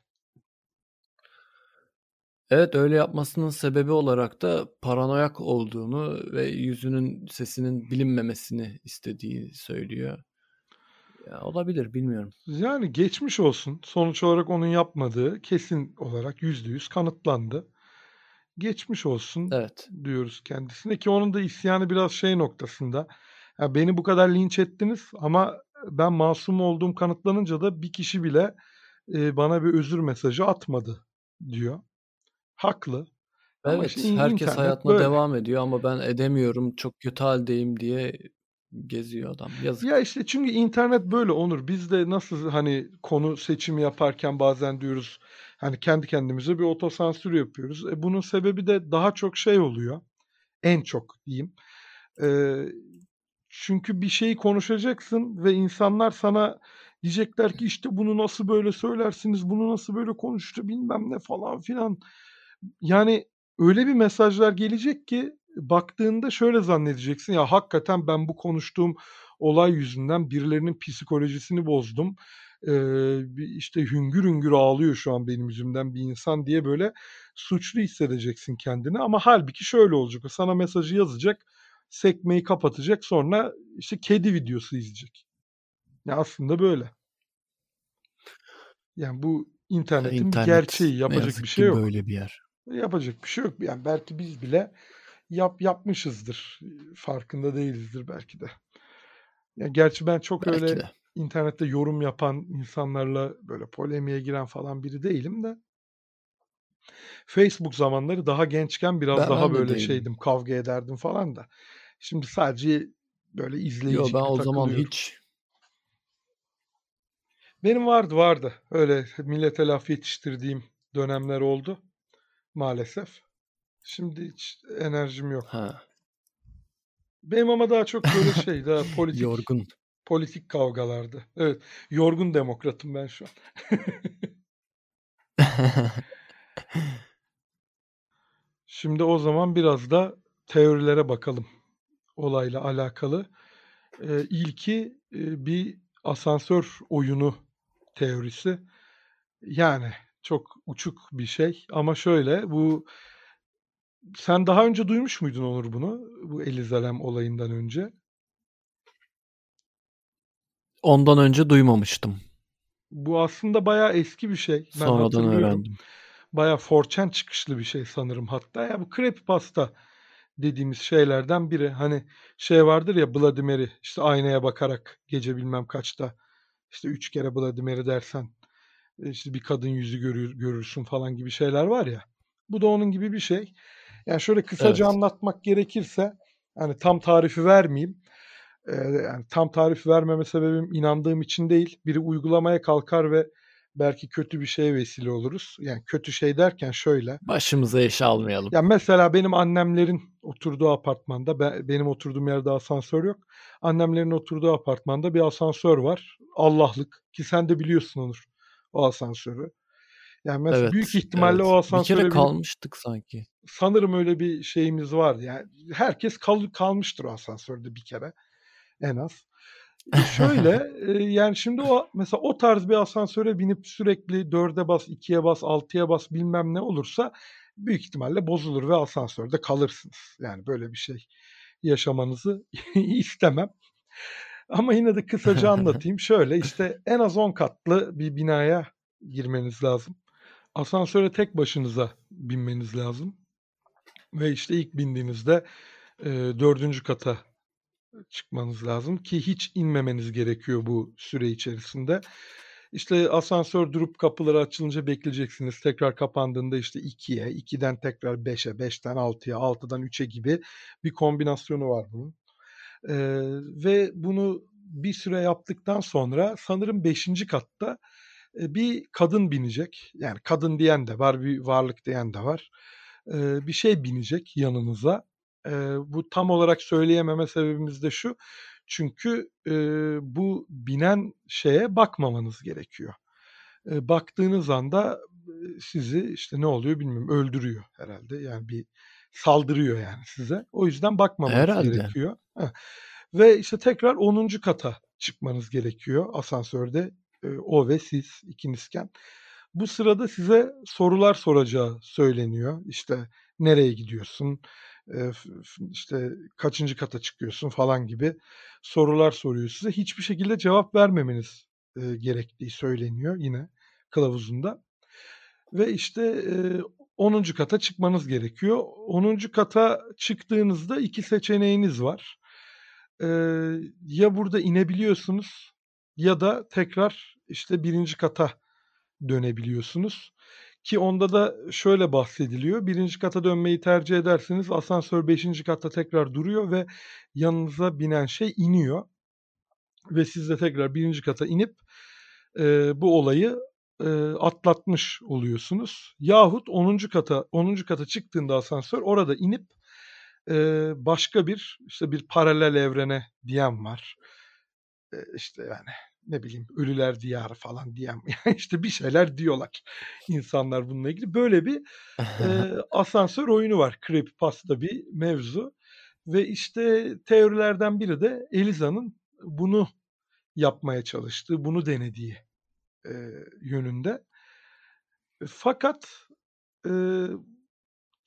S3: Evet, öyle yapmasının sebebi olarak da paranoyak olduğunu ve yüzünün, sesinin bilinmemesini istediği söylüyor. Ya, olabilir, bilmiyorum.
S2: Yani geçmiş olsun. Sonuç olarak onun yapmadığı kesin olarak %100 kanıtlandı. Geçmiş olsun
S3: Evet.
S2: diyoruz kendisine ki onun da isyanı biraz şey noktasında. Ya beni bu kadar linç ettiniz ama ben masum olduğum kanıtlanınca da bir kişi bile e, bana bir özür mesajı atmadı diyor. Haklı.
S3: Evet,
S2: işte
S3: herkes hayatına
S2: böyle.
S3: devam ediyor ama ben edemiyorum, çok kötü haldeyim diye geziyor adam. Yazık.
S2: Ya işte çünkü internet böyle Onur. Biz de nasıl hani konu seçimi yaparken bazen diyoruz hani kendi kendimize bir otosansür yapıyoruz. E bunun sebebi de daha çok şey oluyor. En çok diyeyim. Ee, çünkü bir şeyi konuşacaksın ve insanlar sana diyecekler ki işte bunu nasıl böyle söylersiniz, bunu nasıl böyle konuştu bilmem ne falan filan. Yani öyle bir mesajlar gelecek ki baktığında şöyle zannedeceksin ya hakikaten ben bu konuştuğum olay yüzünden birilerinin psikolojisini bozdum. Ee, bir işte hüngür hüngür ağlıyor şu an benim yüzümden bir insan diye böyle suçlu hissedeceksin kendini ama halbuki şöyle olacak. Sana mesajı yazacak, sekmeyi kapatacak sonra işte kedi videosu izleyecek. Ya aslında böyle. Yani bu internetin bir
S3: İnternet
S2: gerçeği
S3: ne
S2: yapacak bir şey yok.
S3: böyle bir yer.
S2: Yapacak bir şey yok. Yani belki biz bile yap yapmışızdır. Farkında değilizdir belki de. Ya gerçi ben çok
S3: Belki
S2: öyle
S3: de.
S2: internette yorum yapan insanlarla böyle polemiğe giren falan biri değilim de. Facebook zamanları daha gençken biraz
S3: Ben,
S2: daha
S3: ben
S2: böyle
S3: değilim.
S2: şeydim, kavga ederdim falan da. Şimdi sadece böyle
S3: Yo
S2: izleyici
S3: ben
S2: gibi
S3: o zaman hiç
S2: Benim vardı vardı. Öyle millete laf yetiştirdiğim dönemler oldu maalesef. Şimdi hiç enerjim yok.
S3: ha,
S2: Benim ama daha çok böyle şey, daha politik
S3: yorgun.
S2: politik kavgalardı. Evet, yorgun demokratım ben şu an. Şimdi o zaman biraz da teorilere bakalım olayla alakalı. Ee, ilki e, bir asansör oyunu teorisi. Yani çok uçuk bir şey ama şöyle bu sen daha önce duymuş muydun Onur bunu? Bu Elizalem olayından önce.
S3: Ondan önce duymamıştım.
S2: Bu aslında bayağı eski bir şey. Ben
S3: Sonradan öğrendim.
S2: Bayağı 4chan çıkışlı bir şey sanırım hatta. Ya bu creepypasta dediğimiz şeylerden biri. Hani şey vardır ya Mary işte aynaya bakarak gece bilmem kaçta işte üç kere Mary dersen e, işte bir kadın yüzü görür, görürsün falan gibi şeyler var ya. Bu da onun gibi bir şey. Yani şöyle kısaca
S3: Evet.
S2: anlatmak gerekirse hani tam tarifi vermeyeyim. Ee, yani tam tarif vermeme sebebim inandığım için değil. Biri uygulamaya kalkar ve belki kötü bir şeye vesile oluruz. Yani kötü şey derken şöyle.
S3: Başımıza iş almayalım.
S2: Ya mesela benim annemlerin oturduğu apartmanda, ben, benim oturduğum yerde asansör yok. Annemlerin oturduğu apartmanda bir asansör var. Allah'lık ki sen de biliyorsun Onur o asansörü. Yani mesela
S3: Evet,
S2: büyük ihtimalle
S3: evet.
S2: o
S3: Bir
S2: asansöre
S3: kere
S2: binip
S3: kalmıştık sanki.
S2: Sanırım öyle bir şeyimiz var. Yani herkes kal, kalmıştır o asansörde bir kere en az. E şöyle e, yani şimdi o mesela o tarz bir asansöre binip sürekli dörde bas, ikiye bas, altıya bas bilmem ne olursa büyük ihtimalle bozulur ve asansörde kalırsınız. Yani böyle bir şey yaşamanızı istemem. Ama yine de kısaca anlatayım. Şöyle işte en az 10 katlı bir binaya girmeniz lazım. Asansöre tek başınıza binmeniz lazım. Ve işte ilk bindiğinizde e, dördüncü kata çıkmanız lazım ki hiç inmemeniz gerekiyor bu süre içerisinde. İşte asansör durup kapıları açılınca bekleyeceksiniz. Tekrar kapandığında işte 2'ye, 2'den tekrar 5'e, 5'ten 6'ya, 6'dan 3'e gibi bir kombinasyonu var bunun. Ee, ve bunu bir süre yaptıktan sonra sanırım 5. katta bir kadın binecek. Yani kadın diyen de var, bir varlık diyen de var. Ee, bir şey binecek yanınıza. Ee, bu tam olarak söyleyememe sebebimiz de şu. Çünkü e, bu binen şeye bakmamanız gerekiyor. E, baktığınız anda e, sizi işte ne oluyor bilmiyorum öldürüyor herhalde. Yani bir saldırıyor yani size. O yüzden bakmamanız
S3: Herhalde.
S2: gerekiyor. Heh. Ve işte tekrar 10. kata çıkmanız gerekiyor asansörde. E, o ve siz ikinizken. Bu sırada size sorular soracağı söyleniyor. İşte nereye gidiyorsun? İşte kaçıncı kata çıkıyorsun falan gibi sorular soruyor size. Hiçbir şekilde cevap vermemeniz, gerektiği söyleniyor yine kılavuzunda. Ve işte, eee, 10. kata çıkmanız gerekiyor. 10. kata çıktığınızda 2 seçeneğiniz var. Ya burada inebiliyorsunuz ya da tekrar, işte, 1. kata dönebiliyorsunuz. Ki onda da şöyle bahsediliyor. 1. kata dönmeyi tercih ederseniz asansör 5. katta tekrar duruyor ve yanınıza binen şey iniyor. Ve siz de tekrar 1. kata inip, eee, bu olayı, eee, atlatmış oluyorsunuz. Yahut 10. kata 10. kata çıktığında asansör orada inip, eee, başka bir, işte, bir paralel evrene diyen var. Eee, işte, yani ne bileyim ölüler diyarı falan diyen işte bir şeyler diyorlar insanlar bununla ilgili. Böyle bir e, asansör oyunu var. Creepypasta bir mevzu. Ve işte teorilerden biri de Eliza'nın bunu yapmaya çalıştığı, bunu denediği e, yönünde. Fakat e,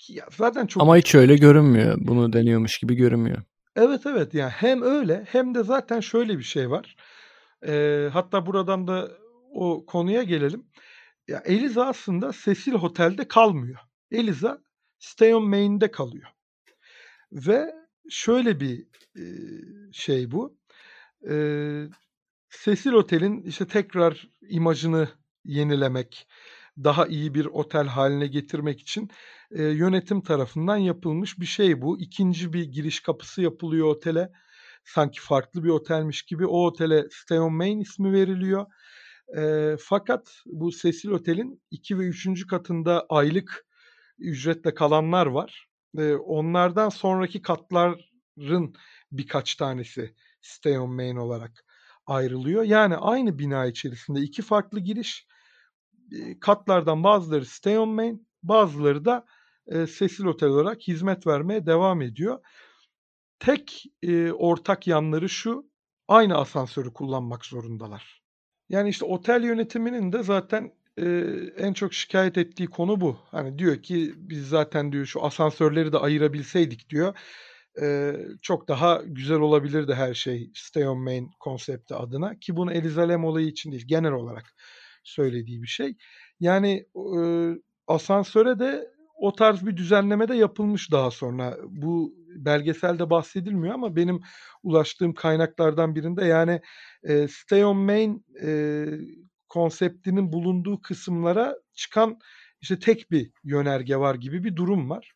S2: ya zaten çok...
S3: Ama hiç öyle görünmüyor. Bunu deniyormuş gibi görünmüyor.
S2: Evet evet yani hem öyle hem de zaten şöyle bir şey var. Eee, hatta buradan da o konuya gelelim. Ya, Eliza aslında Cecil Hotel'de kalmıyor. Eliza Stay on Main'de kalıyor. Ve şöyle bir, eee, şey bu. Eee, Cecil Otel'in, işte, tekrar imajını yenilemek, daha iyi bir otel haline getirmek için, eee, yönetim tarafından yapılmış bir şey bu. 2'nci bir giriş kapısı yapılıyor otele sanki farklı bir otelmiş gibi o otele Stay on Main ismi veriliyor. E, fakat bu Cecil Otel'in 2 ve 3. katında aylık ücretle kalanlar var. E, onlardan sonraki katların birkaç tanesi Stay on Main olarak ayrılıyor. Yani aynı bina içerisinde iki farklı giriş. Katlardan bazıları Stay on Main, bazıları da e, Cecil Otel olarak hizmet vermeye devam ediyor. Tek, eee, ortak yanları şu, aynı asansörü kullanmak zorundalar. Yani, işte, otel yönetiminin de zaten, eee, en çok şikayet ettiği konu bu. Hani, diyor ki, "Biz zaten" diyor, "şu asansörleri de ayırabilseydik" diyor, eee, "çok daha güzel olabilirdi her şey Stay on Main konsepti adına." Ki bunu Eliza Lam olayı için değil, genel olarak söylediği bir şey. Yani, ııı, asansöre de o tarz bir düzenleme de yapılmış daha sonra. Bu belgeselde bahsedilmiyor ama benim ulaştığım kaynaklardan birinde yani e, Stay on Main e, konseptinin bulunduğu kısımlara çıkan işte tek bir yönerge var gibi bir durum var.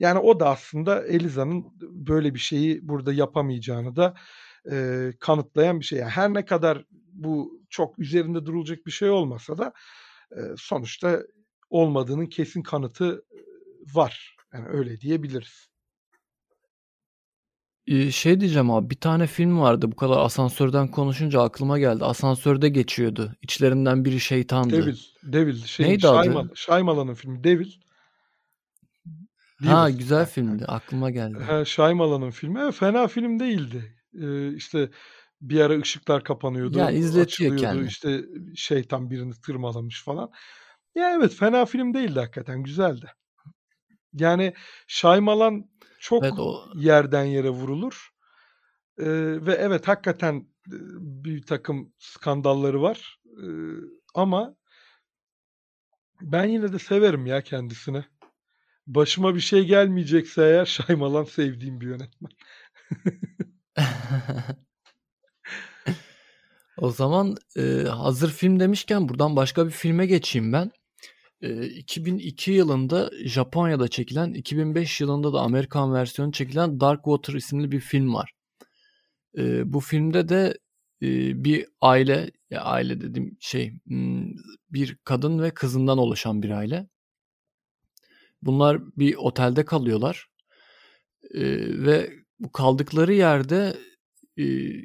S2: Yani o da aslında Eliza'nın böyle bir şeyi burada yapamayacağını da e, kanıtlayan bir şey. Yani her ne kadar bu çok üzerinde durulacak bir şey olmasa da e, sonuçta olmadığının kesin kanıtı var. Yani öyle diyebiliriz.
S3: Şey diyeceğim abi, bir tane film vardı bu kadar asansörden konuşunca aklıma geldi. Asansörde geçiyordu. İçlerinden biri şeytandı.
S2: Devil, Devil şey
S3: Neydi
S2: Shyamalan,
S3: adı?
S2: Shyamalan'ın filmi Devil.
S3: Ha
S2: Devil.
S3: güzel filmdi. Aklıma geldi.
S2: He, Shyamalan'ın filmi. Fena film değildi. Eee, işte bir ara ışıklar kapanıyordu,
S3: Yani izletiyor kendini.
S2: İşte şeytan birini tırmalamış falan. Ya evet, fena film değildi hakikaten, güzeldi. Yani Shyamalan çok
S3: Evet o
S2: yerden yere vurulur. Eee, ve evet hakikaten bir takım skandalları var. Eee, ama ben yine de severim ya kendisini. Başıma bir şey gelmeyecekse eğer Shyamalan sevdiğim bir yönetmen.
S3: O zaman, eee, hazır film demişken buradan başka bir filme geçeyim ben. Eee, 2002 yılında Japonya'da çekilen, 2005 yılında da Amerikan versiyonu çekilen Dark Water isimli bir film var. Bu filmde de, bir aile, ya aile dediğim şey, ımm, bir kadın ve kızından oluşan bir aile. Bunlar bir otelde kalıyorlar. Ve bu kaldıkları yerde,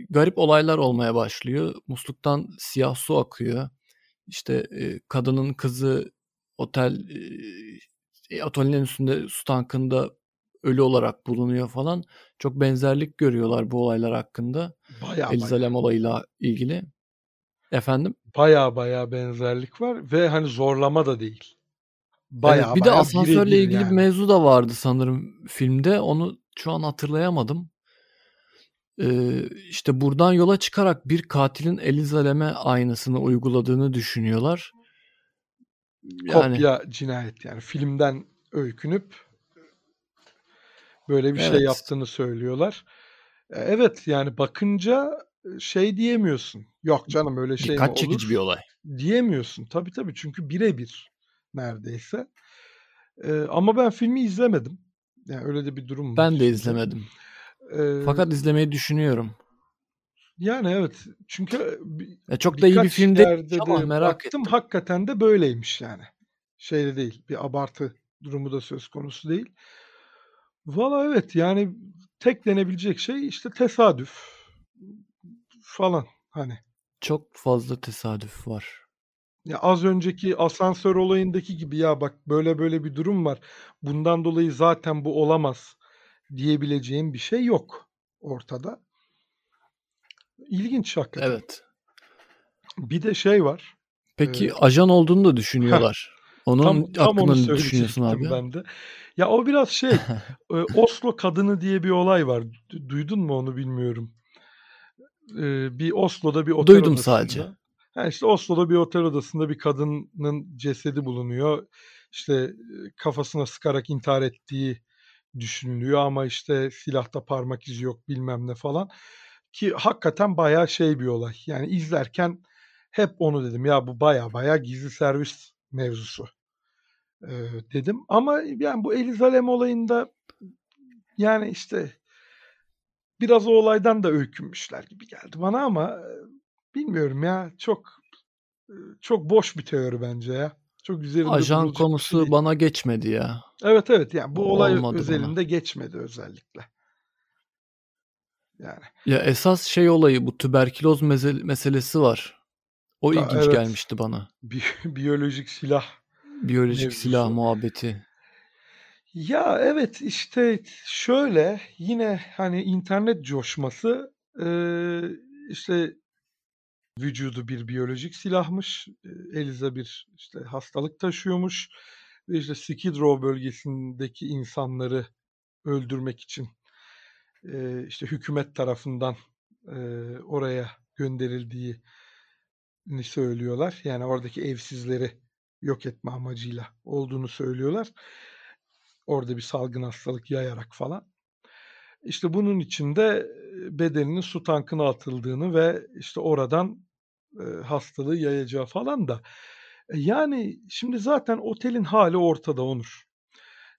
S3: garip olaylar olmaya başlıyor. Musluktan siyah su akıyor. İşte, eee, kadının kızı otel, eee, otelin en üstünde su tankında ölü olarak bulunuyor falan. Çok benzerlik görüyorlar bu olaylar hakkında.
S2: Bayağı
S3: Eliza
S2: bayağı.
S3: Olayıyla ilgili. Efendim?
S2: Baya baya benzerlik var ve hani zorlama da değil. Baya
S3: Evet, bir de
S2: baya
S3: asansörle ilgili bir
S2: yani.
S3: mevzu da vardı sanırım filmde. Onu şu an hatırlayamadım. Ee, işte buradan yola çıkarak bir katilin Eliza Lam'e aynısını uyguladığını düşünüyorlar. Yani
S2: Kopya cinayet yani filmden öykünüp böyle bir şey
S3: evet.
S2: yaptığını söylüyorlar. E, Evet yani bakınca şey diyemiyorsun. Yok canım öyle şey mi
S3: Dikkat çekici bir
S2: olur?
S3: olay.
S2: Diyemiyorsun. Tabii tabii çünkü birebir neredeyse. E, ama ben filmi izlemedim. Yani öyle de bir durum var
S3: Ben de
S2: şimdi.
S3: izlemedim.
S2: E,
S3: Fakat izlemeyi düşünüyorum.
S2: Yani evet çünkü bi-
S3: Ya çok da iyi bir film değil ama
S2: de
S3: merak
S2: baktım
S3: ettim.
S2: hakikaten de böyleymiş yani. Şeyde değil bir abartı durumu da söz konusu değil. Valla evet yani tek denebilecek şey işte tesadüf falan hani.
S3: Çok fazla tesadüf var.
S2: Ya az önceki asansör olayındaki gibi ya bak böyle böyle bir durum var. Bundan dolayı zaten bu olamaz diyebileceğim bir şey yok ortada. İlginç hakikaten.
S3: Evet.
S2: Bir de şey var.
S3: Peki
S2: Ee,
S3: ajan olduğunu da düşünüyorlar. Onun
S2: tam tam onu
S3: hakkında ne düşünüyorsun abi?
S2: ben de. Ya o biraz şey e, Oslo kadını diye bir olay var. Du- Duydun mu onu bilmiyorum. Ee, bir Oslo'da bir otel
S3: Duydum sadece.
S2: odasında. Ha işte Oslo'da bir otel odasında bir kadının cesedi bulunuyor. İşte e, kafasına sıkarak intihar ettiği düşünülüyor ama işte silahta parmak izi yok bilmem ne falan. Ki hakikaten bayağı şey bir olay. Yani izlerken hep onu dedim ya bu bayağı bayağı gizli servis mevzusu e, dedim. Ama yani bu Eliza Lam olayında yani işte biraz o olaydan da öykünmüşler gibi geldi bana ama bilmiyorum ya çok çok boş bir teori bence ya. Çok üzerinde
S3: Ajan
S2: şey
S3: konusu bana geçmedi ya.
S2: Evet evet yani bu
S3: O
S2: olay
S3: olmadı bana.
S2: özelinde geçmedi özellikle. Yani
S3: Ya esas şey olayı bu tüberküloz meselesi var. O
S2: da
S3: ilginç
S2: evet
S3: gelmişti bana.
S2: bi- biyolojik silah
S3: Biyolojik silah
S2: mevzusu.
S3: muhabbeti.
S2: Ya evet işte şöyle yine hani internet coşması e, işte vücudu bir biyolojik silahmış. Eliza bir işte hastalık taşıyormuş ve işte Skid Row bölgesindeki insanları öldürmek için e, işte hükümet tarafından e, oraya gönderildiğini söylüyorlar. Yani oradaki evsizleri yok etme amacıyla olduğunu söylüyorlar. Orada bir salgın hastalık yayarak falan. İşte bunun için de e, bedeninin su tankına atıldığını ve işte oradan hastalığı yayacağı falan da. E, Yani şimdi zaten otelin hali ortada Onur.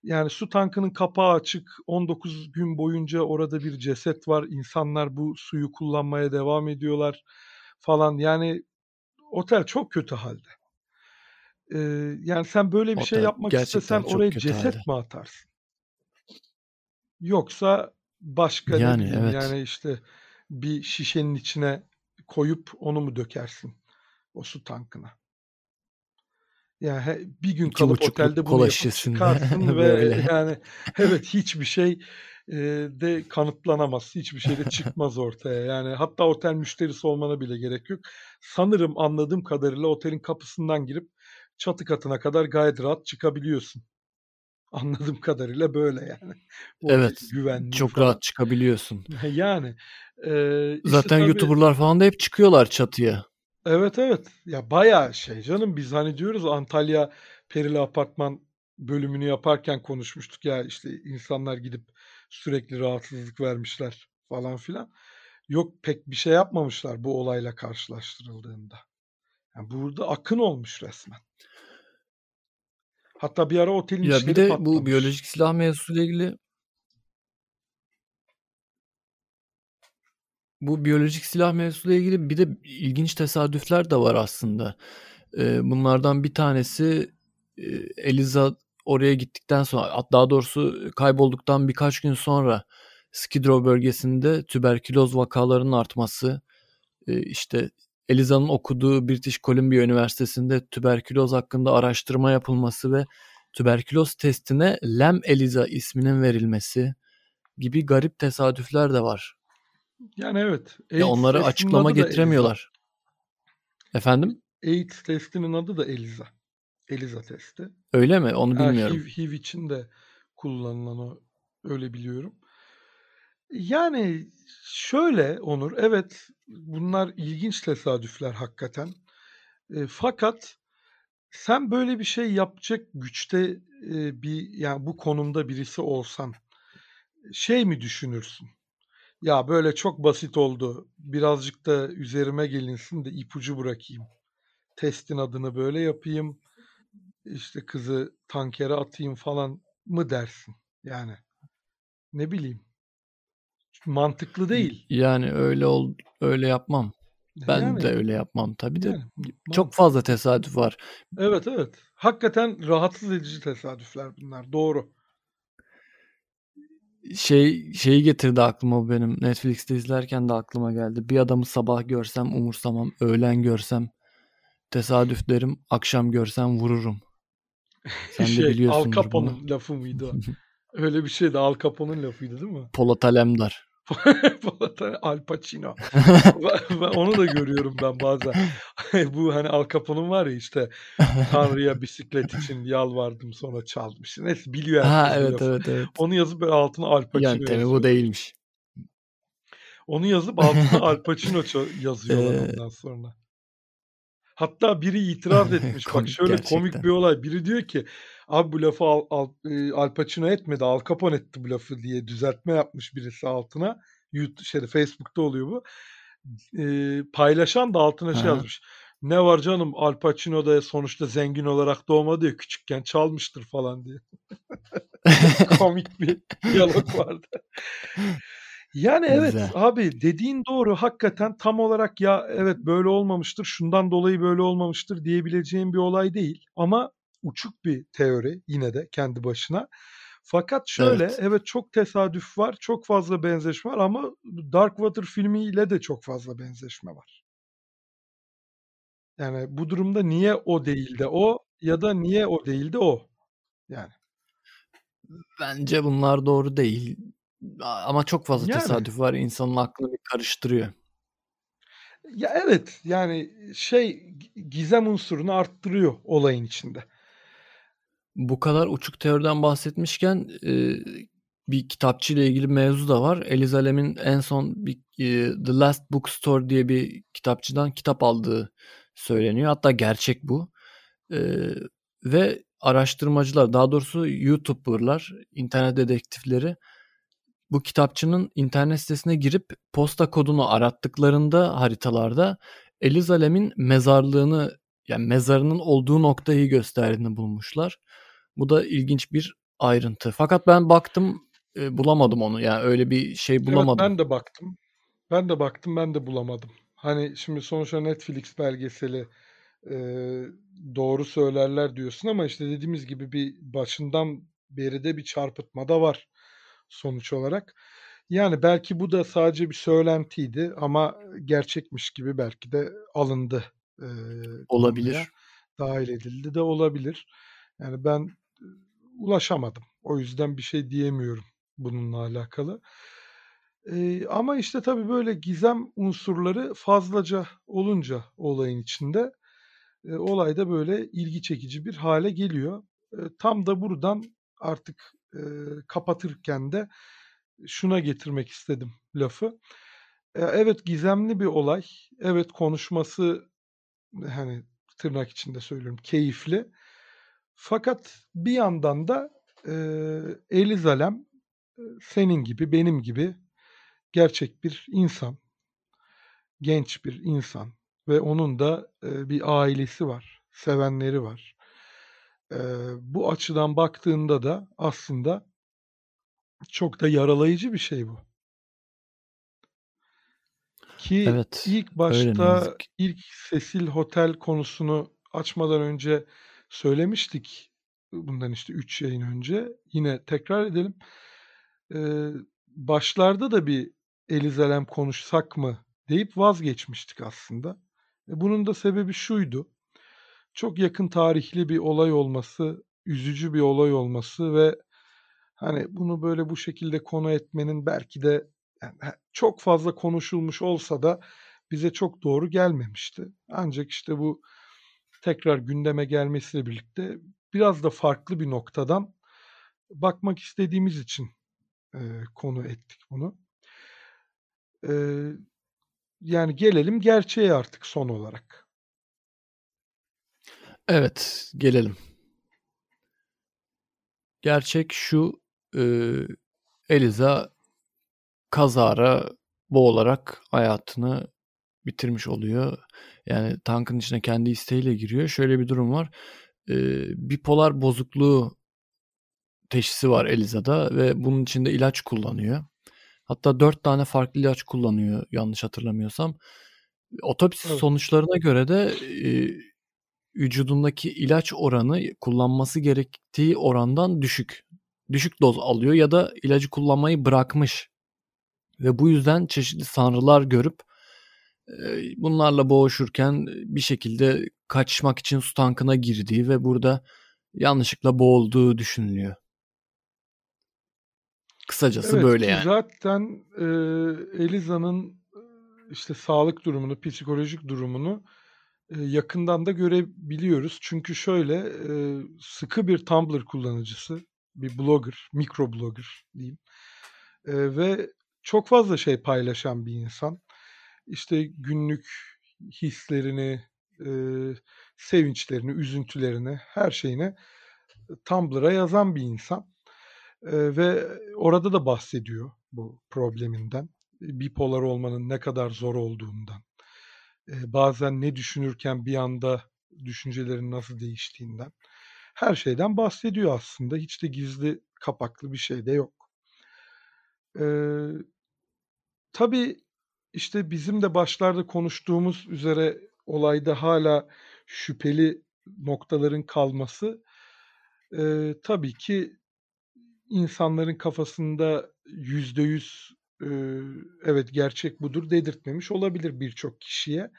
S2: Yani su tankının kapağı açık. 19 gün boyunca orada bir ceset var. İnsanlar bu suyu kullanmaya devam ediyorlar falan. Yani otel çok kötü halde. Ee, yani sen böyle bir şey
S3: Otel
S2: yapmak istesen oraya
S3: kötü halde.
S2: ceset mi atarsın? Yoksa başka ne
S3: Yani
S2: bileyim
S3: evet.
S2: yani işte bir şişenin içine koyup onu mu dökersin o su tankına? Yani he- bir gün
S3: İki
S2: kalıp otelde bunu yapıp çıkarsın ve yani evet hiçbir şey e, de kanıtlanamaz. Hiçbir şey de çıkmaz ortaya. Yani hatta otel müşterisi olmana bile gerek yok. Sanırım anladığım kadarıyla otelin kapısından girip çatı katına kadar gayet rahat çıkabiliyorsun. Anladığım kadarıyla böyle yani. Oradaki
S3: Evet.
S2: güvenliği
S3: Çok
S2: falan.
S3: rahat çıkabiliyorsun.
S2: Yani e, işte
S3: Zaten
S2: tabii
S3: YouTuber'lar falan da hep çıkıyorlar çatıya.
S2: Evet evet. Ya bayağı şey canım biz hani diyoruz Antalya Perili Apartman bölümünü yaparken konuşmuştuk ya işte insanlar gidip sürekli rahatsızlık vermişler falan filan. Yok pek bir şey yapmamışlar bu olayla karşılaştırıldığında. Yani burada akın olmuş resmen. Hatta bir ara otelin
S3: Ya bir de bu
S2: patlamış.
S3: biyolojik silah mevzusuyla ilgili bu biyolojik silah mevzusuyla ilgili bir de ilginç tesadüfler de var aslında. Ee, bunlardan bir tanesi e, Eliza oraya gittikten sonra daha doğrusu kaybolduktan birkaç gün sonra Skid Row bölgesinde tüberküloz vakalarının artması e, işte Eliza'nın okuduğu British Columbia Üniversitesi'nde tüberküloz hakkında araştırma yapılması ve tüberküloz testine Lem Eliza isminin verilmesi gibi garip tesadüfler de var.
S2: Yani evet.
S3: Ya
S2: AIDS
S3: onları
S2: testinin
S3: açıklama
S2: Eliza.
S3: getiremiyorlar. Efendim?
S2: AIDS testinin adı da ELISA. ELISA testi.
S3: Öyle mi? Onu bilmiyorum.
S2: HIV, HIV için de kullanılan o. Öyle biliyorum. Yani şöyle Onur, evet bunlar ilginç tesadüfler hakikaten. E, fakat sen böyle bir şey yapacak güçte e, bir yani bu konumda birisi olsan şey mi düşünürsün? Ya böyle çok basit oldu. Birazcık da üzerime gelinsin de ipucu bırakayım. Testin adını böyle yapayım. İşte kızı tankere atayım falan mı dersin? Yani ne bileyim. Mantıklı değil.
S3: Yani öyle ol öyle yapmam. Ben
S2: Yani,
S3: de öyle yapmam tabii de.
S2: yani
S3: Çok fazla tesadüf var.
S2: Evet evet. Hakikaten rahatsız edici tesadüfler bunlar. Doğru.
S3: Şey şeyi getirdi aklıma benim. Netflix'te izlerken de aklıma geldi. Bir adamı sabah görsem umursamam, öğlen görsem tesadüf derim, akşam görsem vururum. Sen de
S2: şey Al
S3: biliyorsundur bunu.
S2: Capone'un lafı mıydı o? Öyle bir şeydi. Al Capone'un lafıydı değil mi?
S3: Polat Alemdar.
S2: Al Pacino. Onu da görüyorum ben bazen. Bu hani Al Capone'un var ya işte Tanrı'ya bisiklet için yalvardım sonra çalmış. Neyse biliyor
S3: Ha evet
S2: lafı.
S3: evet evet.
S2: Onu yazıp böyle altına Al Pacino
S3: Yöntemi
S2: yazıyor.
S3: bu değilmiş.
S2: Onu yazıp altına Al Pacino yazıyorlar
S3: Ee,
S2: ondan sonra. Hatta biri itiraz etmiş. Bak
S3: Komik
S2: şöyle komik
S3: gerçekten.
S2: bir olay. Biri diyor ki abi bu lafı Al, Al, e, Al Pacino etmedi. Al Capone etti bu lafı diye düzeltme yapmış birisi altına. YouTube, şeyde, Facebook'ta oluyor bu. E, paylaşan da altına şey yazmış. Ne var canım Al Pacino da sonuçta zengin olarak doğmadı ya küçükken çalmıştır falan diye. Komik bir diyalog vardı. Yani evet
S3: Güzel.
S2: abi dediğin doğru hakikaten tam olarak ya evet böyle olmamıştır şundan dolayı böyle olmamıştır diyebileceğim bir olay değil ama uçuk bir teori yine de kendi başına. Fakat şöyle
S3: Evet.
S2: evet çok tesadüf var çok fazla benzeşme var ama Darkwater filmiyle de çok fazla benzeşme var. Yani bu durumda niye o değil de o ya da niye o değil de o yani.
S3: Bence bunlar doğru değil. Ama çok fazla
S2: Yani.
S3: tesadüf var. İnsanın aklını bir karıştırıyor.
S2: Ya evet yani şey gizem unsurunu arttırıyor olayın içinde.
S3: Bu kadar uçuk teoriden bahsetmişken e, bir kitapçı ile ilgili mevzu da var. Eliza Lam'in en son bir e, The Last Bookstore diye bir kitapçıdan kitap aldığı söyleniyor. Hatta gerçek bu. E, ve araştırmacılar, daha doğrusu YouTuber'lar, internet dedektifleri bu kitapçının internet sitesine girip posta kodunu arattıklarında haritalarda Eliza Lam'in mezarlığını yani mezarının olduğu noktayı gösterdiğini bulmuşlar. Bu da ilginç bir ayrıntı. Fakat ben baktım e, bulamadım onu. Yani öyle bir şey
S2: Evet
S3: bulamadım.
S2: ben de baktım. Ben de baktım ben de bulamadım. Hani şimdi sonuçta Netflix belgeseli e, doğru söylerler diyorsun ama işte dediğimiz gibi bir başından beri de bir çarpıtma da var sonuç olarak. Yani belki bu da sadece bir söylentiydi ama gerçekmiş gibi belki de alındı e,
S3: Olabilir.
S2: dahil edildi de olabilir. Yani ben e, ulaşamadım. O yüzden bir şey diyemiyorum bununla alakalı. Ee, ama işte tabii böyle gizem unsurları fazlaca olunca olayın içinde e, olay da böyle ilgi çekici bir hale geliyor. E, tam da buradan artık e, kapatırken de şuna getirmek istedim lafı. E, evet gizemli bir olay. Evet konuşması hani tırnak içinde söylüyorum keyifli. Fakat bir yandan da e, Eliza Lam e, senin gibi benim gibi gerçek bir insan. Genç bir insan ve onun da e, bir ailesi var, sevenleri var. E, bu açıdan baktığında da aslında çok da yaralayıcı bir şey bu. Ki
S3: Evet.
S2: ilk başta ilk Cecil Hotel konusunu açmadan önce söylemiştik. Bundan işte 3 yayın önce. Yine tekrar edelim. Ee, başlarda da bir Eliza Lam konuşsak mı deyip vazgeçmiştik aslında. E, bunun da sebebi şuydu. Çok yakın tarihli bir olay olması, üzücü bir olay olması ve hani bunu böyle bu şekilde konu etmenin belki de yani çok fazla konuşulmuş olsa da bize çok doğru gelmemişti. Ancak işte bu tekrar gündeme gelmesiyle birlikte biraz da farklı bir noktadan bakmak istediğimiz için e, konu ettik bunu. E, yani gelelim gerçeğe artık son olarak.
S3: Evet, gelelim. Gerçek şu, e, Eliza kazara boğularak hayatını bitirmiş oluyor. Yani tankın içine kendi isteğiyle giriyor. Şöyle bir durum var. E, bipolar bozukluğu teşhisi var Eliza'da ve bunun için de ilaç kullanıyor. Hatta dört tane farklı ilaç kullanıyor yanlış hatırlamıyorsam. Otopsi evet. sonuçlarına göre de e, vücudundaki ilaç oranı kullanması gerektiği orandan düşük. Düşük doz alıyor ya da ilacı kullanmayı bırakmış. Ve bu yüzden çeşitli sanrılar görüp bunlarla boğuşurken bir şekilde kaçmak için su tankına girdiği ve burada yanlışlıkla boğulduğu düşünülüyor. Kısacası evet, böyle yani.
S2: Zaten e, Eliza'nın işte sağlık durumunu, psikolojik durumunu yakından da görebiliyoruz. Çünkü şöyle sıkı bir Tumblr kullanıcısı, bir blogger, mikro blogger diyeyim. Ve çok fazla şey paylaşan bir insan. İşte günlük hislerini, sevinçlerini, üzüntülerini, her şeyini Tumblr'a yazan bir insan. Ve orada da bahsediyor bu probleminden. Bipolar olmanın ne kadar zor olduğundan. E, bazen ne düşünürken bir anda düşüncelerin nasıl değiştiğinden. Her şeyden bahsediyor aslında. Hiç de gizli kapaklı bir şey de yok. Ee, tabii işte bizim de başlarda konuştuğumuz üzere olayda hala şüpheli noktaların kalması e, tabii ki insanların kafasında yüzde yüz evet gerçek budur dedirtmemiş olabilir birçok kişiye.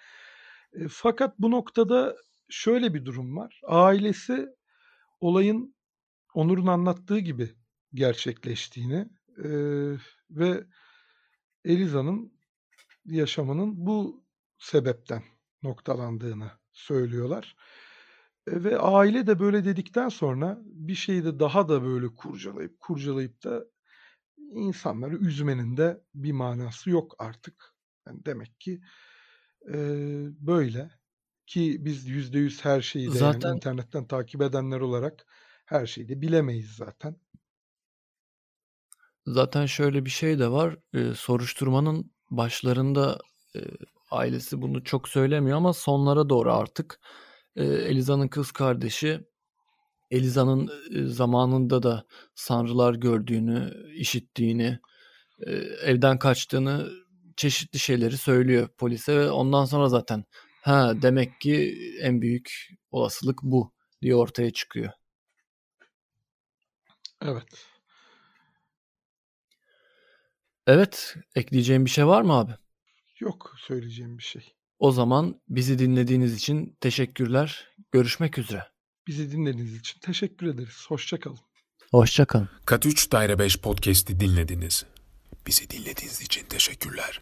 S2: Fakat bu noktada şöyle bir durum var. Ailesi olayın Onur'un anlattığı gibi gerçekleştiğini ve Eliza'nın yaşamının bu sebepten noktalandığını söylüyorlar. E, ve aile de böyle dedikten sonra bir şeyi de daha da böyle kurcalayıp kurcalayıp da insanları üzmenin de bir manası yok artık. Yani demek ki e, böyle ki biz yüzde yüz her şeyi de zaten... yani internetten takip edenler olarak her şeyi de bilemeyiz zaten.
S3: Zaten şöyle bir şey de var. E, soruşturmanın başlarında e, ailesi bunu çok söylemiyor ama sonlara doğru artık e, Eliza'nın kız kardeşi Eliza'nın zamanında da sanrılar gördüğünü, işittiğini, evden kaçtığını çeşitli şeyleri söylüyor polise ve ondan sonra zaten ha demek ki en büyük olasılık bu diye ortaya çıkıyor.
S2: Evet.
S3: Evet, ekleyeceğim bir şey var mı abi?
S2: Yok söyleyeceğim bir şey.
S3: O zaman bizi dinlediğiniz için teşekkürler. Görüşmek üzere.
S2: Bizi dinlediğiniz için teşekkür ederiz. Hoşçakalın.
S3: Hoşçakalın.
S1: Kat 3 Daire 5 podcast'i dinlediniz. Bizi dinlediğiniz için teşekkürler.